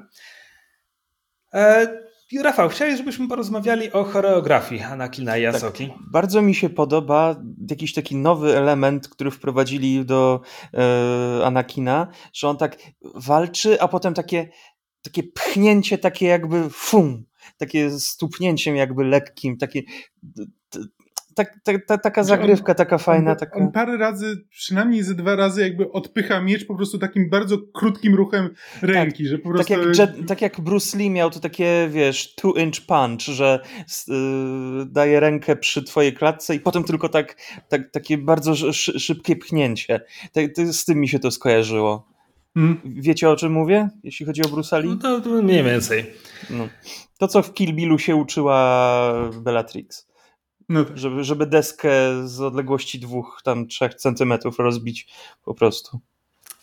E, Rafał, chciałeś, żebyśmy porozmawiali o choreografii Anakina i Asoki. Tak, bardzo mi się podoba jakiś taki nowy element, który wprowadzili do e, Anakina, że on tak walczy, a potem takie, takie pchnięcie, takie jakby fum, takie stuknięciem jakby lekkim, takie tak, tak, ta, taka znaczy zagrywka, on, taka fajna. On, taka... on parę razy, przynajmniej ze dwa razy jakby odpycha miecz po prostu takim bardzo krótkim ruchem ręki, tak, że po prostu... Tak jak, Jet, tak jak Bruce Lee miał to takie, wiesz, two-inch punch, że yy, daje rękę przy twojej klatce i potem tylko tak, tak takie bardzo szybkie pchnięcie. Tak, z tym mi się to skojarzyło. Hmm? Wiecie o czym mówię, jeśli chodzi o Bruce Lee? No to, to mniej więcej. No. To, co w Kill Billu się uczyła Bellatrix. No tak. żeby, żeby deskę z odległości dwóch, tam trzech centymetrów rozbić po prostu.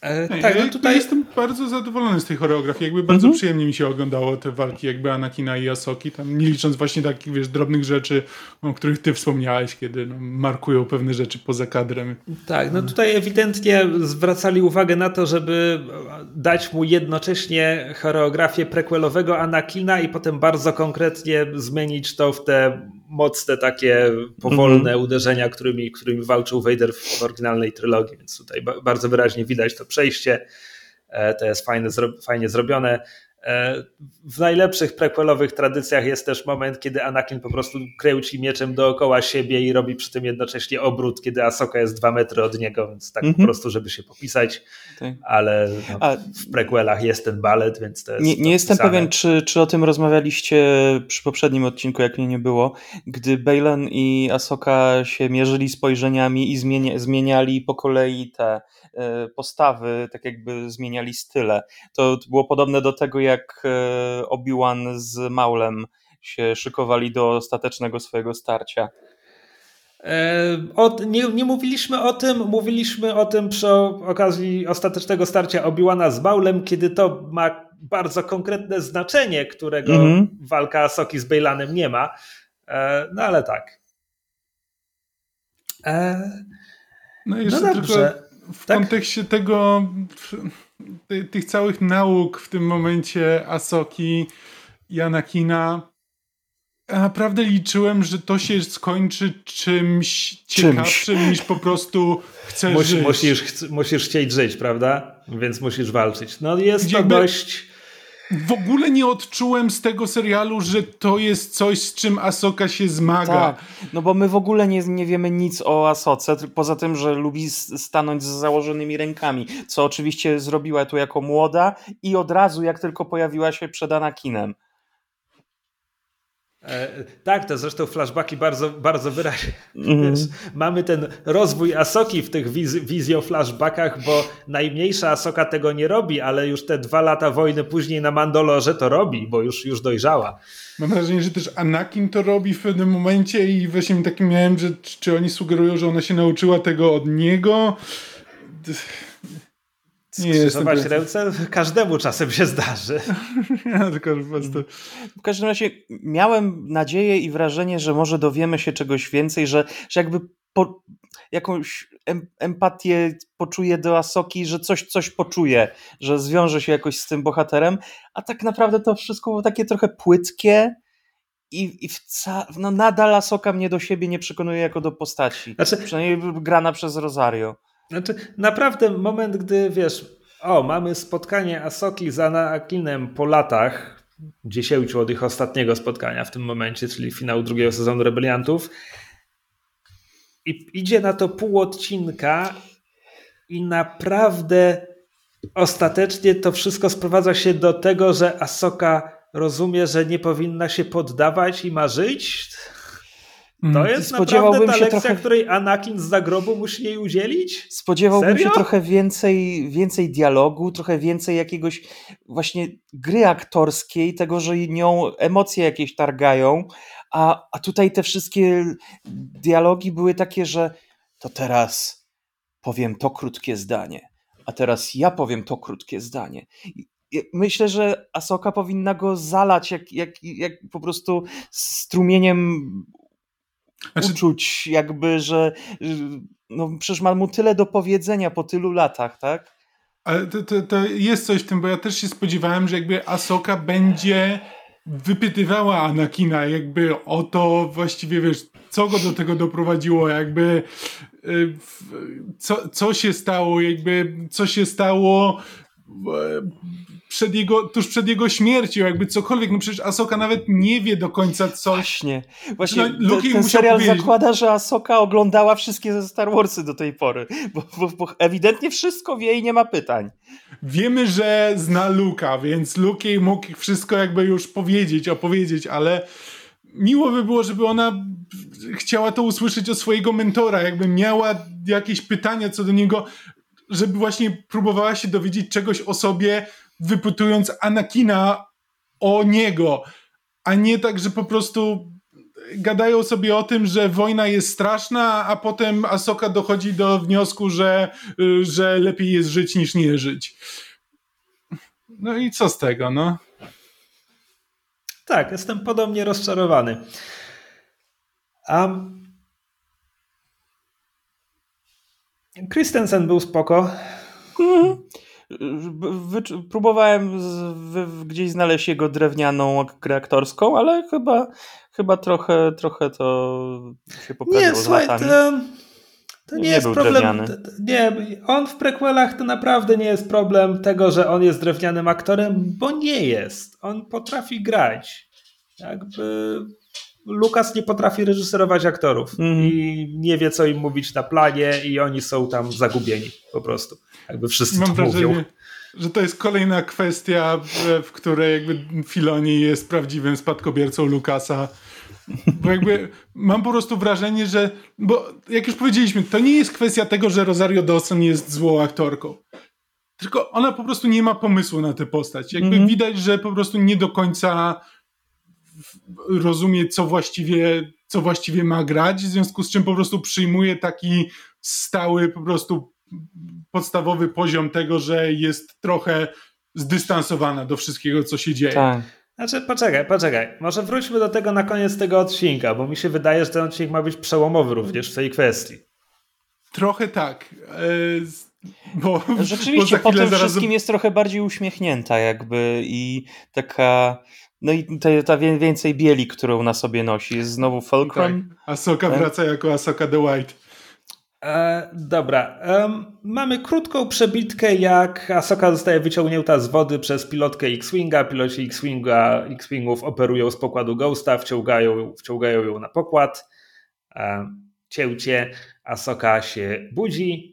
E, tak, no tutaj jestem bardzo zadowolony z tej choreografii. Jakby bardzo mhm. przyjemnie mi się oglądało te walki jakby Anakina i Asoki, tam nie licząc właśnie takich, wiesz, drobnych rzeczy, o których ty wspomniałeś, kiedy no, markują pewne rzeczy poza kadrem. Tak, no tutaj ewidentnie zwracali uwagę na to, żeby dać mu jednocześnie choreografię prequelowego Anakina i potem bardzo konkretnie zmienić to w te mocne takie powolne mm -hmm. uderzenia, którymi, którymi walczył Vader w oryginalnej trylogii, więc tutaj bardzo wyraźnie widać to przejście. E, to jest fajne, fajnie zrobione. E, w najlepszych prequelowych tradycjach jest też moment, kiedy Anakin po prostu kręci mieczem dookoła siebie i robi przy tym jednocześnie obrót, kiedy Asoka jest dwa metry od niego, więc tak mm -hmm. po mhm. prostu, żeby się popisać. Tak. Ale no, A, w prequelach jest ten balet, więc to jest. Nie, nie jestem pewien, czy, czy o tym rozmawialiście przy poprzednim odcinku, jak mnie nie było, gdy Baylan i Asoka się mierzyli spojrzeniami i zmienia, zmieniali po kolei te postawy, tak jakby zmieniali style. To było podobne do tego, jak e, Obi-Wan z Maulem się szykowali do ostatecznego swojego starcia. E, nie, nie, mówiliśmy o tym, mówiliśmy o tym przy okazji ostatecznego starcia Obi-Wana z Maulem, kiedy to ma bardzo konkretne znaczenie, którego mm -hmm. walka Soki z Bejlanem nie ma. E, no ale tak. no jeszcze no dobrze. W tak? kontekście tego tych całych nauk w tym momencie Asoki i Anakina naprawdę liczyłem, że to się skończy czymś, ciekawszym niż po prostu chcesz Musi, żyć. Musisz, musisz chcieć żyć, prawda? Więc musisz walczyć. No jest to dość w ogóle nie odczułem z tego serialu, że to jest coś, z czym Asoka się zmaga. Tak, no bo my w ogóle nie, nie wiemy nic o Asoce, poza tym, że lubi stanąć z założonymi rękami, co oczywiście zrobiła tu jako młoda i od razu, jak tylko pojawiła się przed Anakinem. E, tak, to zresztą flashbacki bardzo, bardzo wyraźnie. Mm. mamy ten rozwój Asoki w tych wiz wizjo flashbackach, bo najmniejsza Asoka tego nie robi, ale już te dwa lata wojny później na Mandolorze to robi, bo już, już dojrzała. Mam wrażenie, że też Anakin to robi w pewnym momencie i właśnie takim miałem, że czy oni sugerują, że ona się nauczyła tego od niego skrzyżować ręce każdemu czasem się zdarzy. ja tylko po prostu... W każdym razie miałem nadzieję i wrażenie, że może dowiemy się czegoś więcej, że, że jakby po, jakąś em, empatię poczuje do Asoki, że coś, coś poczuje, że zwiąże się jakoś z tym bohaterem, a tak naprawdę to wszystko było takie trochę płytkie, i, i wca, no nadal Asoka mnie do siebie nie przekonuje jako do postaci. Znaczy, Przynajmniej grana przez Rosario. Znaczy, naprawdę moment, gdy wiesz, o, mamy spotkanie Asoki z Anakinem po latach, dziesięciu od ich ostatniego spotkania w tym momencie, czyli finału drugiego sezonu Rebeliantów. I idzie na to pół odcinka i naprawdę ostatecznie to wszystko sprowadza się do tego, że Asoka rozumie, że nie powinna się poddawać i ma żyć. To mm. jest naprawdę ta lekcja, trochę... której Anakin z zagrobu musi jej udzielić? Spodziewałbym Serio? się trochę więcej, więcej dialogu, trochę więcej jakiegoś właśnie gry aktorskiej, tego, że nią emocje jakieś targają, a, a tutaj te wszystkie dialogi były takie, że to teraz powiem to krótkie zdanie, a teraz ja powiem to krótkie zdanie. Myślę, że Asoka powinna go zalać jak, jak, jak po prostu strumieniem znaczy... uczuć, jakby, że no przecież ma mu tyle do powiedzenia po tylu latach, tak? Ale to, to, to jest coś w tym, bo ja też się spodziewałem, że jakby Asoka będzie wypytywała Anakina jakby o to właściwie, wiesz, co go do tego doprowadziło, jakby y, co, co się stało, jakby co się stało przed jego, tuż przed jego śmiercią, jakby cokolwiek, no przecież Asoka nawet nie wie do końca co. Właśnie, właśnie no, ten, ten serial powiedzieć. zakłada, że Asoka oglądała wszystkie Star Warsy do tej pory, bo, bo, bo, ewidentnie wszystko wie i nie ma pytań. Wiemy, że zna Luka, więc Luke jej mógł wszystko jakby już powiedzieć, opowiedzieć, ale miło by było, żeby ona chciała to usłyszeć od swojego mentora, jakby miała jakieś pytania co do niego, żeby właśnie próbowała się dowiedzieć czegoś o sobie, wypytując Anakina o niego, a nie tak, że po prostu gadają sobie o tym, że wojna jest straszna, a potem Asoka dochodzi do wniosku, że, że lepiej jest żyć niż nie żyć. No i co z tego, no? Tak, jestem podobnie rozczarowany. Um, Christensen był spoko. Mhm. Próbowałem z, gdzieś znaleźć jego drewnianą grę aktorską, ale chyba, chyba trochę, trochę to się poprawiło nie, z słuchaj, latami. To, to nie, nie, jest problem. Nie, on w prequelach to naprawdę nie jest problem tego, że on jest drewnianym aktorem, bo nie jest. On potrafi grać. Jakby Lukas nie potrafi reżyserować aktorów mm. i nie wie, co im mówić na planie, i oni są tam zagubieni po prostu. Jakby wszyscy Mam to wrażenie, mówią. Że to jest kolejna kwestia, w której jakby Filoni jest prawdziwym spadkobiercą Lukasa. Bo jakby mam po prostu wrażenie, że. Bo jak już powiedzieliśmy, to nie jest kwestia tego, że Rosario Dawson jest złą aktorką. Tylko ona po prostu nie ma pomysłu na tę postać. Jakby mm widać, że po prostu nie do końca rozumie, co właściwie, co właściwie ma grać, w związku z czym po prostu przyjmuje taki stały, po prostu podstawowy poziom tego, że jest trochę zdystansowana do wszystkiego, co się dzieje. Tak. Znaczy, poczekaj, poczekaj. Może wróćmy do tego na koniec tego odcinka, bo mi się wydaje, że ten odcinek ma być przełomowy również w tej kwestii. Trochę tak. E, bo, Rzeczywiście, bo po tym zaraz... wszystkim jest trochę bardziej uśmiechnięta jakby i taka no i ta, ta więcej bieli, którą na sobie nosi. Jest znowu Fulcrum. Tak. Asoka e? wraca jako Asoka the White. E, dobra. mamy krótką przebitkę, jak Asoka zostaje wyciągnięta z wody przez pilotkę X-Winga. Piloci X-Winga, X-Wingów operują z pokładu Ghosta, wciągają, wciągają ją na pokład. E, cięcie. Asoka się budzi, E,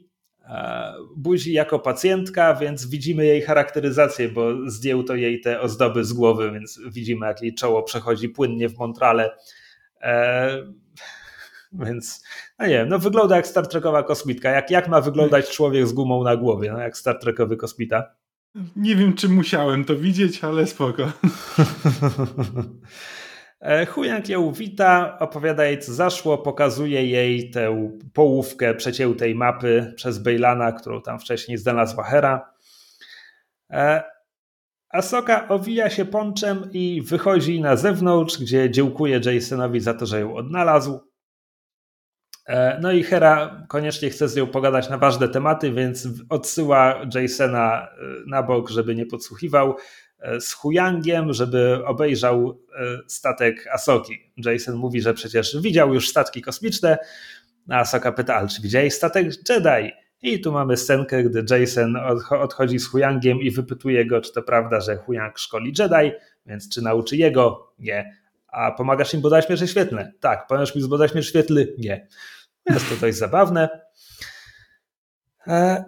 buzi jako pacjentka, więc widzimy jej charakteryzację, bo zdjął to jej te ozdoby z głowy, więc widzimy, jak jej czoło przechodzi płynnie w Montrale. E, więc, no nie wiem, no wygląda jak Star Trekowa kosmitka. Jak, jak ma wyglądać człowiek z gumą na głowie, no jak Star Trekowy kosmita? Nie wiem, czy musiałem to widzieć, ale spoko. E, Huyang ją wita, opowiada jej co zaszło, pokazuje jej tę połówkę przeciętej mapy przez Bejlana, którą tam wcześniej znalazła Hera. E, Asoka owija się ponczem i wychodzi na zewnątrz, gdzie dziękuje Jasonowi za to, że ją odnalazł. E, no i Hera koniecznie chce z nią pogadać na ważne tematy, więc odsyła Jasona na bok, żeby nie podsłuchiwał. E, z Huyangiem, żeby obejrzał e, statek Asoki. Jason mówi, że przecież widział już statki kosmiczne, a Asoka pyta, ale czy widziałeś statek Jedi? I tu mamy scenkę, gdy Jason odchodzi z Huyangiem i wypytuje go, czy to prawda, że Huyang szkoli Jedi, więc czy nauczy jego? Nie. A pomagasz im bodać miecze świetlne? Tak. Pomagasz mi zbadać miecz świetlny? Nie. Jest to dość zabawne. E,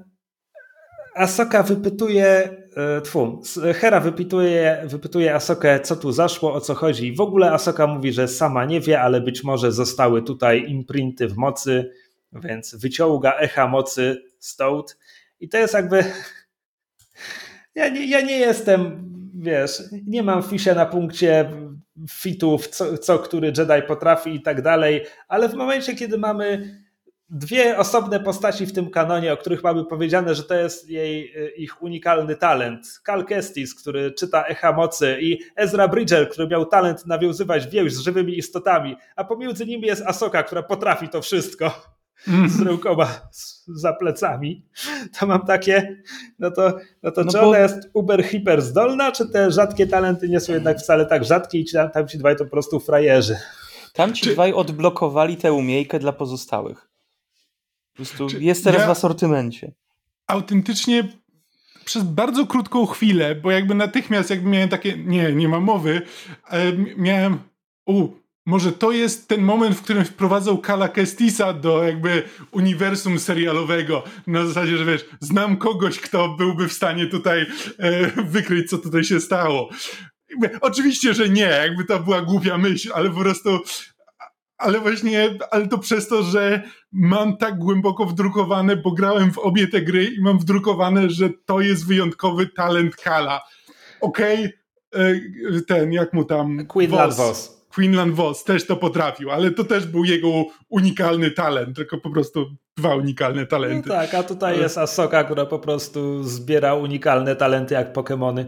Asoka wypytuje tfu, Hera wypytuje, wypytuje Asokę, co tu zaszło, o co chodzi. W ogóle Asoka mówi, że sama nie wie, ale być może zostały tutaj imprinty w mocy, więc wyciąga echa mocy Stout. I to jest jakby. Ja nie, ja nie jestem, wiesz, nie mam fisia na punkcie fitów, co, co który Jedi potrafi i tak dalej, ale w momencie, kiedy mamy dwie osobne postaci w tym kanonie, o których mamy powiedziane, że to jest jej, e, ich unikalny talent. Cal Kestis, który czyta Echa Mocy i Ezra Bridger, który miał talent nawiązywać więź z żywymi istotami, a pomiędzy nimi jest Asoka, która potrafi to wszystko z rękoma za plecami, to mam takie, no to, no to no czy bo... ona jest uber hiper zdolna, czy te rzadkie talenty nie są jednak wcale tak rzadkie i tam, tam ci dwaj to po prostu frajerzy? Tam ci czy... dwaj odblokowali tę umiejkę dla pozostałych. Po prostu Czy jest teraz ja w asortymencie. Autentycznie przez bardzo krótką chwilę, bo jakby natychmiast jakby miałem takie, nie, nie ma mowy, miałem, u, może to jest ten moment, w którym wprowadzał Kala Kestisa do jakby uniwersum serialowego. Na zasadzie, że wiesz, znam kogoś, kto byłby w stanie tutaj e, wykryć, co tutaj się stało. Jakby, oczywiście, że nie, jakby to była głupia myśl, ale po prostu ale właśnie, ale to przez to, że mam tak głęboko wdrukowane, bo grałem w obie te gry i mam wdrukowane, że to jest wyjątkowy talent Kala. Okej, okay, e, ten, jak mu tam... Queenland Voss. Queenland Voss też to potrafił, ale to też był jego unikalny talent, tylko po prostu dwa unikalne talenty. No tak, a tutaj jest Asoka, która po prostu zbiera unikalne talenty jak Pokémony.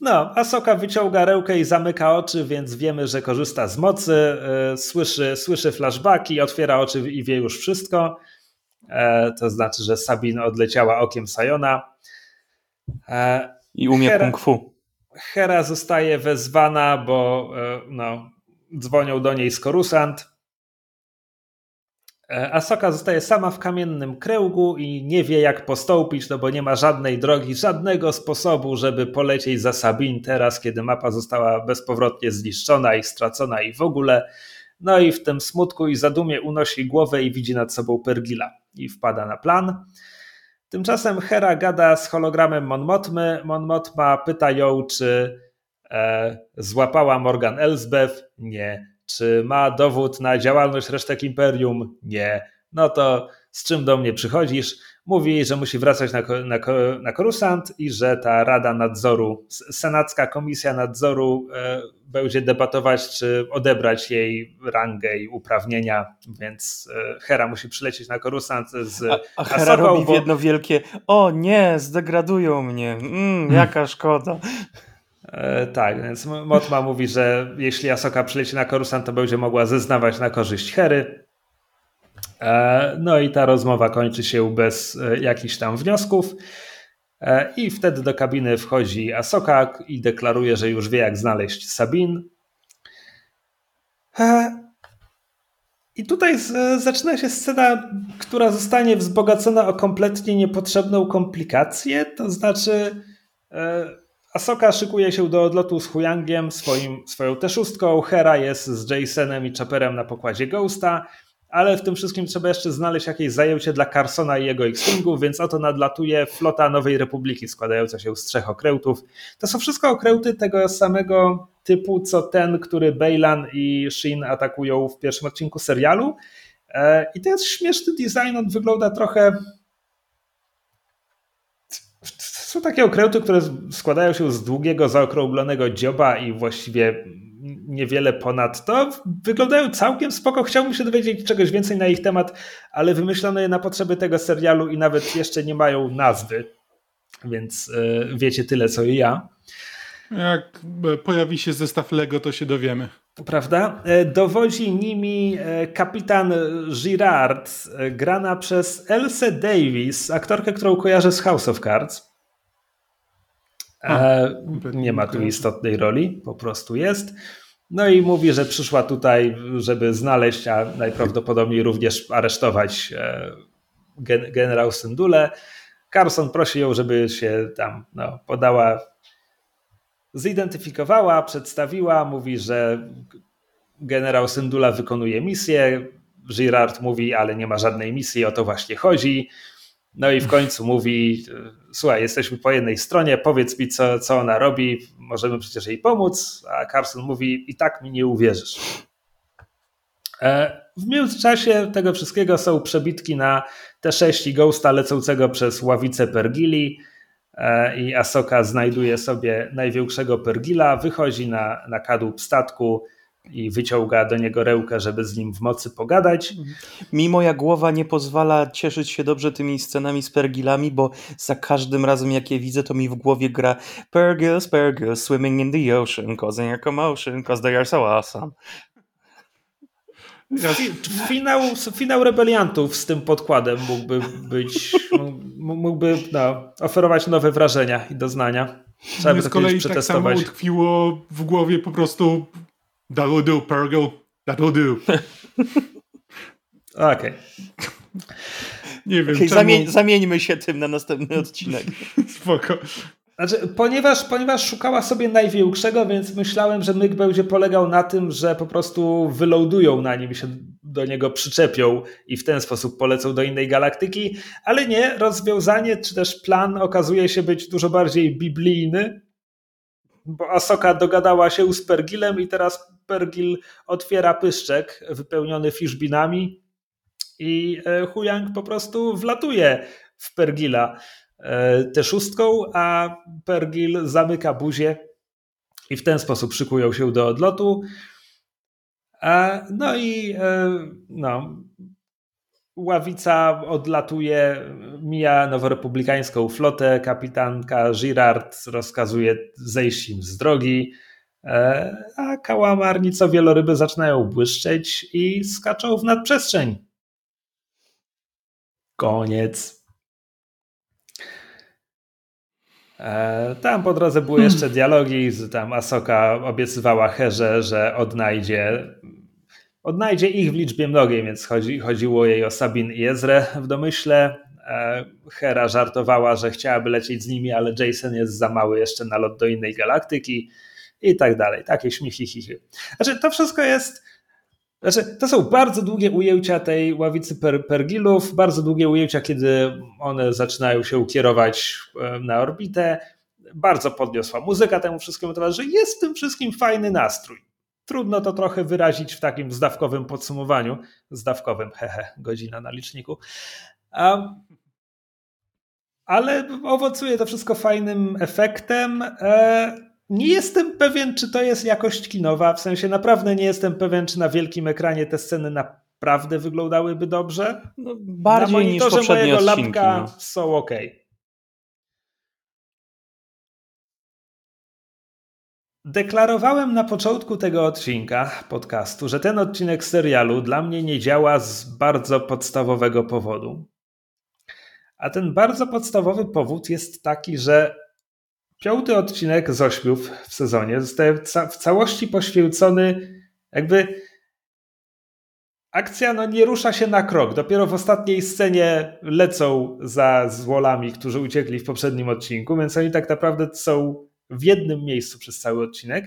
No, Asoka wyciąga rękę i zamyka oczy, więc wiemy, że korzysta z mocy, e, słyszy, słyszy flashbacki, otwiera oczy i wie już wszystko. E, to znaczy, że Sabine odleciała okiem Sayona. E, I umie Hera, kung fu. Hera zostaje wezwana, bo no, dzwonią do niej z Korusant Asoka zostaje sama w kamiennym kręgu i nie wie jak postąpić, no bo nie ma żadnej drogi, żadnego sposobu, żeby polecieć za Sabin teraz, kiedy mapa została bezpowrotnie zniszczona i stracona i w ogóle. No i w tym smutku i zadumie unosi głowę i widzi nad sobą Pergila i wpada na plan. Tymczasem Hera gada z hologramem Mon Mothmy. Mon Mothma pyta ją, czy e, złapała Morgan Elsbeth. Nie. Czy ma dowód na działalność resztek imperium? Nie. No to z czym do mnie przychodzisz? Mówi, że musi wracać na, na, na Korusant i że ta Rada Nadzoru, Senacka Komisja Nadzoru e, będzie debatować, czy odebrać jej rangę i uprawnienia, więc e, Hera musi przylecieć na Korusant z A, a Hera robi bo... jedno wielkie o nie, zdegradują mnie, mm, jaka szkoda. E, tak, więc Motma mówi, że jeśli Asoka przyleci na Korusant, to będzie mogła zeznawać na korzyść Hery. E, no i ta rozmowa kończy się bez e, jakichś tam wniosków. I wtedy do kabiny wchodzi Asoka i deklaruje, że już wie, jak znaleźć Sabin. I tutaj zaczyna się scena, która zostanie wzbogacona o kompletnie niepotrzebną komplikację. To znaczy, Asoka szykuje się do odlotu z Huyangiem, swoim, swoją teszustką. Hera jest z Jasonem i Chopperem na pokładzie Ghosta, ale w tym wszystkim trzeba jeszcze znaleźć jakieś zajęcie dla Carsona i jego X-Wingów, więc oto nadlatuje flota Nowej Republiki składająca się z trzech okrętów. To są wszystko okręty tego samego typu, co ten, który Bejlan i Shin atakują w pierwszym odcinku serialu. E, I to jest śmieszny design, on wygląda trochę są takie okręty, które składają się z długiego, zaokrąglonego dzioba i właściwie niewiele ponad to. Wyglądają całkiem spoko. Chciałbym się dowiedzieć czegoś więcej na ich temat, ale wymyślono je na potrzeby tego serialu i nawet jeszcze nie mają nazwy, więc yy, wiecie tyle co i ja. Jak pojawi się zestaw Lego, to się dowiemy. Prawda? E, dowodzi nimi e, kapitan Girard, grana przez Elsa Davis, aktorkę, którą kojarzę z House of Cards. Nie ma tu istotnej roli, po prostu jest. No i mówi, że przyszła tutaj, żeby znaleźć, a najprawdopodobniej również aresztować e, gen generał Syndule. Carson prosi ją, żeby się tam no, podała, zidentyfikowała, przedstawiła, mówi, że generał Syndula wykonuje misję. Girard mówi, ale nie ma żadnej misji, o to właśnie chodzi. No i w końcu mówi: Słuchaj, jesteśmy po jednej stronie, powiedz mi, co, co ona robi, możemy przecież jej pomóc. A Carson mówi: I tak mi nie uwierzysz. E, w międzyczasie tego wszystkiego są przebitki na T6 i Ghosta lecącego przez ławicę Pergili e, i Asoka znajduje sobie największego Pergila, wychodzi na, na kadłub statku, i wyciąga do niego rękę, żeby z nim w mocy pogadać. Mi moja głowa nie pozwala cieszyć się dobrze tymi scenami z pergilami, bo za każdym razem jak je widzę, to mi w głowie gra Pergils, pergils, swimming in the ocean, causing a commotion, cause they are so awesome. Finał, finał rebeliantów z tym podkładem mógłby być, mógłby no, oferować nowe wrażenia i doznania. Trzeba by to z kolei tak samo utkwiło w głowie po prostu That will do, Pergo. That will do. Okej. Okay. Nie wiem, okay, czemu... Zamień, zamieńmy się tym na następny odcinek. Spoko. Znaczy, ponieważ, ponieważ szukała sobie największego, więc myślałem, że myk będzie polegał na tym, że po prostu wyloadują na nim, się do niego przyczepią i w ten sposób polecą do innej galaktyki, ale nie, rozwiązanie czy też plan okazuje się być dużo bardziej biblijny bo Asoka dogadała się z Pergilem i teraz Pergil otwiera pyszczek wypełniony fiszbinami i e, Huyang po prostu wlatuje w Pergila e, tę szóstką, a Pergil zamyka buzię i w ten sposób szykują się do odlotu. No i e, no, Ławica odlatuje, mija noworepublikańską flotę, kapitanka Girard rozkazuje zejść im z drogi, e, a kałamarnico wieloryby zaczynają błyszczeć i skaczą w nadprzestrzeń. Koniec. E, tam po drodze były hmm. jeszcze dialogi, tam Asoka obiecywała Herze, że odnajdzie odnajdzie ich w liczbie mnogiej, więc chodzi, chodziło jej o Sabin i Ezrę w domyśle. E, Hera żartowała, że chciałaby lecieć z nimi, ale Jason jest za mały jeszcze na lot do innej galaktyki i tak dalej. Takie śmichy, chichy. Znaczy, to wszystko jest. Znaczy, to są bardzo długie ujęcia tej ławicy per, pergilów, bardzo długie ujęcia, kiedy one zaczynają się ukierować na orbitę. Bardzo podniosła muzyka temu wszystkiemu towarzyszy. Jest w tym wszystkim fajny nastrój. Trudno to trochę wyrazić w takim zdawkowym podsumowaniu. Zdawkowym, hehe, godzina na liczniku. ale owocuje to wszystko fajnym efektem. E, nie jestem pewien, czy to jest jakość kinowa. W sensie naprawdę nie jestem pewien, czy na wielkim ekranie te sceny naprawdę wyglądały dobrze. No, bardziej na niż poprzednie mojego odcinki, lapka no. są ok. Deklarowałem na początku tego odcinka podcastu, że ten odcinek serialu dla mnie nie działa z bardzo podstawowego powodu. A ten bardzo podstawowy powód jest taki, że piąty odcinek z ośmiu w sezonie zostaje w całości poświęcony jakby akcja no, nie rusza się na krok. Dopiero w ostatniej scenie lecą za złolami, którzy uciekli w poprzednim odcinku, więc oni tak naprawdę są w jednym miejscu przez cały odcinek.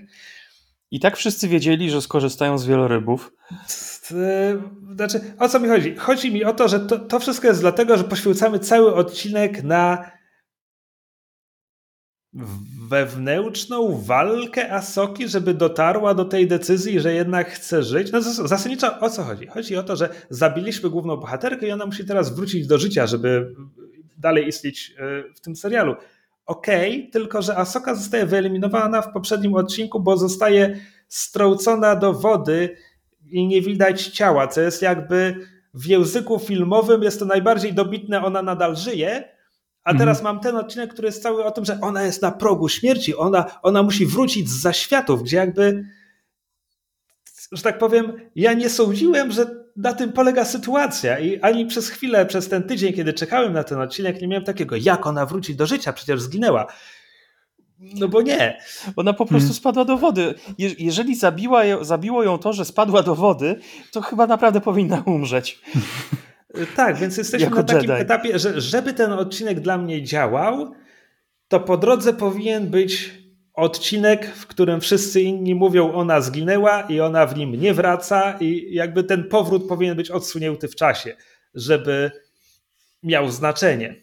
I tak wszyscy wiedzieli, że skorzystają z wielorybów. Znaczy, o co mi chodzi? Chodzi mi o to, że to, to wszystko jest dlatego, że poświęcamy cały odcinek na wewnętrzną walkę Asoki, żeby dotarła do tej decyzji, że jednak chce żyć. No zasadniczo o co chodzi? Chodzi o to, że zabiliśmy główną bohaterkę i ona musi teraz wrócić do życia, żeby dalej istnieć e, w tym serialu ok, tylko że Asoka zostaje wyeliminowana w poprzednim odcinku, bo zostaje strącona do wody i nie widać ciała, co jest jakby w języku filmowym jest to najbardziej dobitne, ona nadal żyje, a teraz mhm. mam ten odcinek, który jest cały o tym, że ona jest na progu śmierci, ona, ona musi wrócić z zaświatów, gdzie jakby, że tak powiem, ja nie sądziłem, że na tym polega sytuacja. I ani przez chwilę, przez ten tydzień, kiedy czekałem na ten odcinek, nie miałem takiego, jak ona wróci do życia, przecież zginęła. No bo nie. Ona po prostu hmm. spadła do wody. Je jeżeli zabiła, zabiło ją to, że spadła do wody, to chyba naprawdę powinna umrzeć. tak, więc jesteśmy jako na takim Jedi. etapie, że żeby ten odcinek dla mnie działał, to po drodze powinien być odcinek, w którym wszyscy inni mówią, ona zginęła i ona w nim nie wraca, i jakby ten powrót powinien być odsunięty w czasie, żeby miał znaczenie.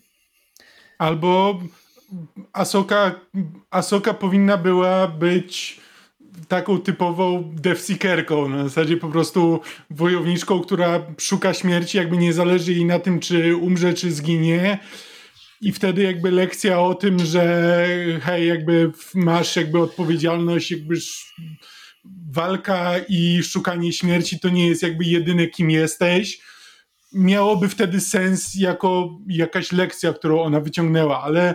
Albo Asoka, Asoka powinna była być taką typową devseekerką, na zasadzie po prostu wojowniczką, która szuka śmierci, jakby nie zależy jej na tym, czy umrze, czy zginie i wtedy jakby lekcja o tym, że hej, jakby masz jakby odpowiedzialność, jakby walka i szukanie śmierci to nie jest jakby jedyne kim jesteś. Miałoby wtedy sens jako jakaś lekcja, którą ona wyciągnęła, ale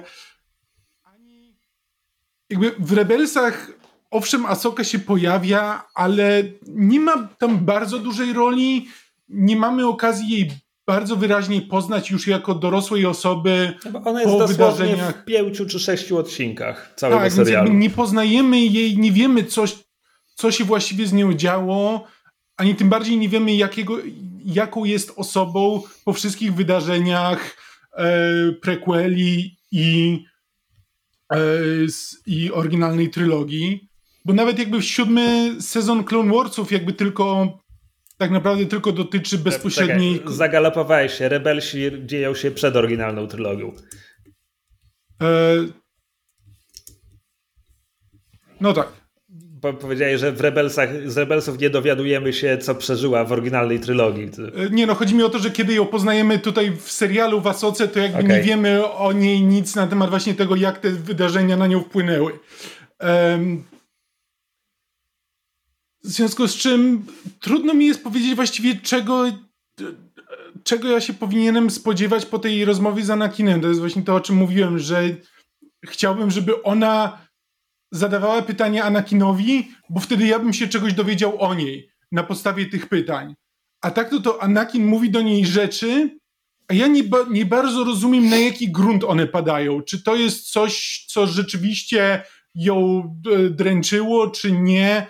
jakby w Rebelsach owszem Asoka się pojawia, ale nie ma tam bardzo dużej roli, nie mamy okazji jej bardzo wyraźnie poznać już jako dorosłej osoby no ona jest po wydarzeniach. w pięciu czy sześciu odcinkach całego tak, serialu. Więc nie poznajemy jej, nie wiemy coś, co się właściwie z nią działo, ani tym bardziej nie wiemy jakiego, jaką jest osobą po wszystkich wydarzeniach e, prequeli i, e, i oryginalnej trylogii. Bo nawet jakby w siódmy sezon Clone Warsów jakby tylko tak naprawdę tylko dotyczy bezpośredniej... Czekaj, zagalopowałeś się. Rebelsi dzieją się przed oryginalną trylogią. E... No tak. Bo powiedziałeś, że w Rebelsach, z Rebelsów nie dowiadujemy się, co przeżyła w oryginalnej trylogii. E, nie no, chodzi mi o to, że kiedy ją poznajemy tutaj w serialu w Asoce, to jakby okay. nie wiemy o niej nic na temat właśnie tego, jak te wydarzenia na nią wpłynęły. Um, w związku z czym trudno mi jest powiedzieć właściwie czego czego ja się powinienem spodziewać po tej rozmowie z Anakinem. To jest właśnie to, o czym mówiłem, że chciałbym, żeby ona zadawała pytania Anakinowi, bo wtedy ja bym się czegoś dowiedział o niej na podstawie tych pytań. A tak to, to Anakin mówi do niej rzeczy, a ja nie, ba nie bardzo rozumiem, na jaki grunt one padają. Czy to jest coś, co rzeczywiście ją e, dręczyło, czy nie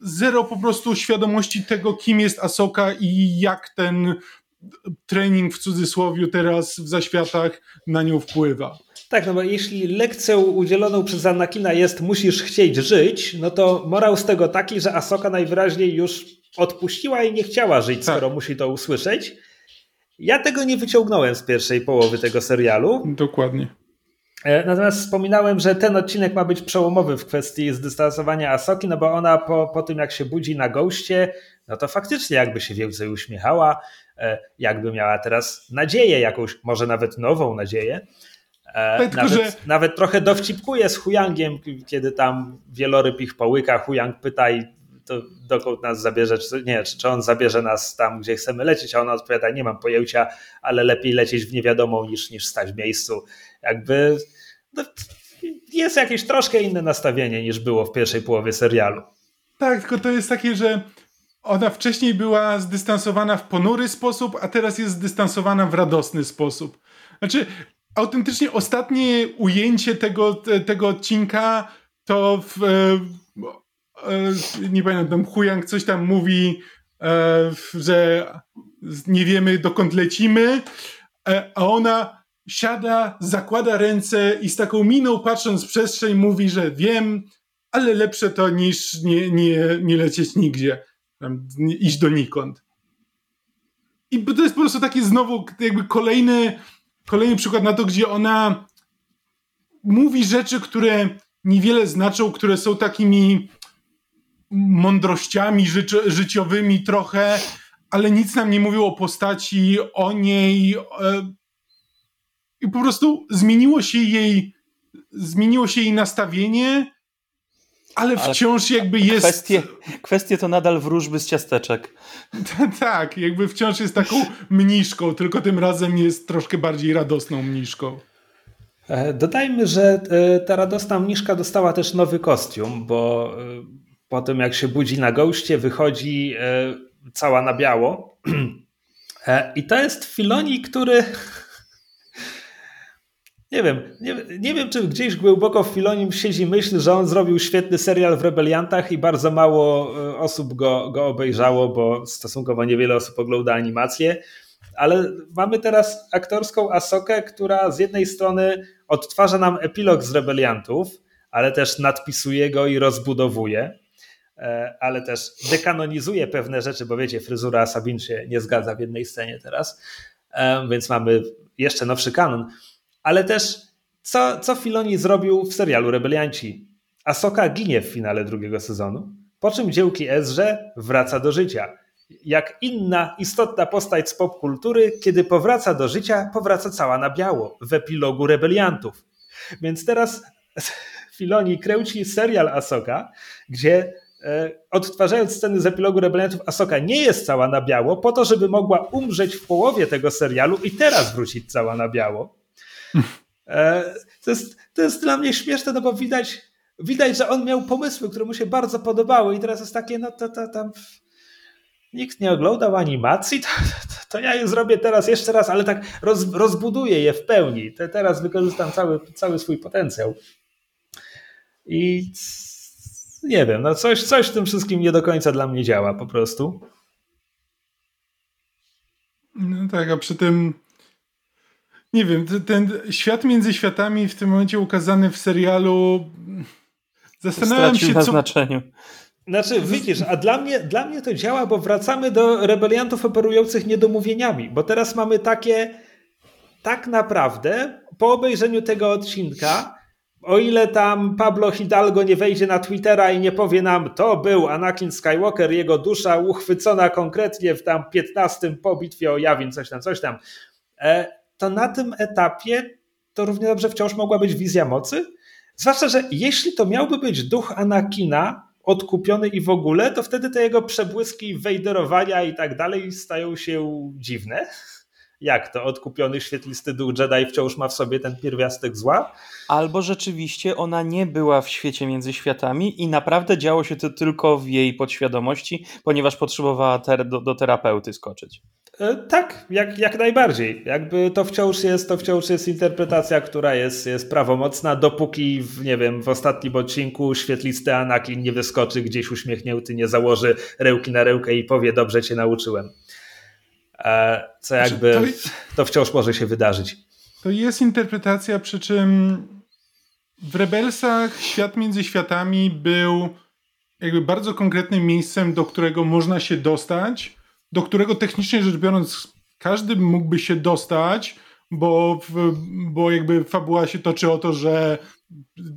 zero po prostu świadomości tego, kim jest Asoka i jak ten trening w cudzysłowie teraz w zaświatach na nią wpływa. Tak, no bo jeśli lekcją udzieloną przez Anakina jest musisz chcieć żyć, no to morał z tego taki, że Asoka najwyraźniej już odpuściła i nie chciała żyć, tak. skoro musi to usłyszeć. Ja tego nie wyciągnąłem z pierwszej połowy tego serialu. Dokładnie. E, natomiast wspominałem, że ten odcinek ma być przełomowy w kwestii zdystansowania Asoki, no bo ona po, po tym jak się budzi na goście, no to faktycznie jakby się więcej uśmiechała, e, jakby miała teraz nadzieję jakąś, może nawet nową nadzieję. E, tak, nawet, że... nawet trochę dowcipkuje z Huyangiem, kiedy tam wieloryb ich połyka, Huyang pyta i to dokąd nas zabierze, czy, nie, czy, czy on zabierze nas tam, gdzie chcemy lecieć, a ona odpowiada, nie mam pojęcia, ale lepiej lecieć w niewiadomą niż, niż stać w miejscu. Jakby no, jest jakieś troszkę inne nastawienie niż było w pierwszej połowie serialu. Tak, tylko to jest takie, że ona wcześniej była zdystansowana w ponury sposób, a teraz jest zdystansowana w radosny sposób. Znaczy, autentycznie ostatnie ujęcie tego, tego odcinka to w, e, e, nie pamiętam, tam Huyang coś tam mówi, e, że nie wiemy dokąd lecimy, e, a ona siada, zakłada ręce i z taką miną patrząc w przestrzeń mówi, że wiem, ale lepsze to niż nie, nie, nie lecieć nigdzie, iść donikąd. I to jest po prostu taki znowu jakby kolejny, kolejny przykład na to, gdzie ona mówi rzeczy, które niewiele znaczą, które są takimi mądrościami życi życiowymi trochę, ale nic nam nie mówią o postaci, o niej. E, I po prostu zmieniło się jej, zmieniło się jej nastawienie, ale wciąż ale jakby jest. Kwestie, kwestie to nadal wróżby z ciasteczek. tak, jakby wciąż jest taką mniszką, tylko tym razem jest troszkę bardziej radosną mniszką. E, dodajmy, że e, ta radosna mniszka dostała też nowy kostium, bo po tym jak się budzi na goście, wychodzi e, cała na biało. E, I to jest Filoni, który. Nie wiem, nie, nie, wiem, czy gdzieś głęboko w Filonim siedzi myśl, że on zrobił świetny serial w Rebeliantach i bardzo mało e, osób go, go obejrzało, bo stosunkowo niewiele osób ogląda animację. Ale mamy teraz aktorską Asokę, która z jednej strony odtwarza nam epilog z Rebeliantów, ale też nadpisuje go i rozbudowuje. E, ale też dekanonizuje pewne rzeczy, bo wiecie, fryzura Sabin się nie zgadza w jednej scenie teraz, e, więc mamy jeszcze nowszy kanon. Ale też co, co Filoni zrobił w serialu Rebelianci? Asoka ginie w finale drugiego sezonu, po czym dziełki Ezrze wraca do życia. Jak inna istotna postać z popkultury, kiedy powraca do życia, powraca cała na biało w epilogu Rebeliantów. Więc teraz Filoni kręci serial Asoka, gdzie E, odtwarzając sceny z epilogu Rebeliantów, Asoka nie jest cała na biało, po to, żeby mogła umrzeć w połowie tego serialu i teraz wrócić cała na biało. E, to jest, to jest dla mnie śmieszne, no bo widać, widać, że on miał pomysły, które mu się bardzo podobały i teraz jest takie, no to, to tam nikt nie oglądał animacji, to, to, to, ja je zrobię teraz jeszcze raz, ale tak roz, rozbuduję je w pełni. Te, teraz wykorzystam cały, cały swój potencjał. I nie wiem, no coś, coś w tym wszystkim nie do końca dla mnie działa po prostu. No tak, a przy tym nie wiem, ten świat między światami w tym momencie ukazany w serialu zastanawiam się, na co... znaczeniu. Znaczy, widzisz, a dla mnie, dla mnie to działa, bo wracamy do rebeliantów operujących niedomówieniami, bo teraz mamy takie tak naprawdę po obejrzeniu tego odcinka o ile tam Pablo Hidalgo nie wejdzie na Twittera i nie powie nam, to był Anakin Skywalker, jego dusza uchwycona konkretnie w tam 15 po bitwie o Jawin, coś tam, coś tam, e, to na tym etapie to równie dobrze wciąż mogła być wizja mocy. Zwłaszcza, że jeśli to miałby być duch Anakina, odkupiony i w ogóle, to wtedy te jego przebłyski wejderowania i tak dalej stają się dziwne. Jak to? Odkupiony świetlisty duch Jedi wciąż ma w sobie ten pierwiastek zła? Albo rzeczywiście ona nie była w świecie między światami i naprawdę działo się to tylko w jej podświadomości, ponieważ potrzebowała ter do, do terapeuty skoczyć. E, tak, jak, jak najbardziej. Jakby to wciąż jest, to wciąż jest interpretacja, która jest, jest prawomocna, dopóki, w, nie wiem, w ostatnim odcinku świetlisty Anakin nie wyskoczy gdzieś uśmiechnięty, nie założy rełki na rełkę i powie, dobrze cię nauczyłem. E, co znaczy, jakby, to, to wciąż może się wydarzyć. To jest interpretacja, przy czym w Rebelsach świat między światami był jakby bardzo konkretnym miejscem, do którego można się dostać, do którego technicznie rzecz biorąc każdy mógłby się dostać, bo, bo jakby fabuła się toczy o to, że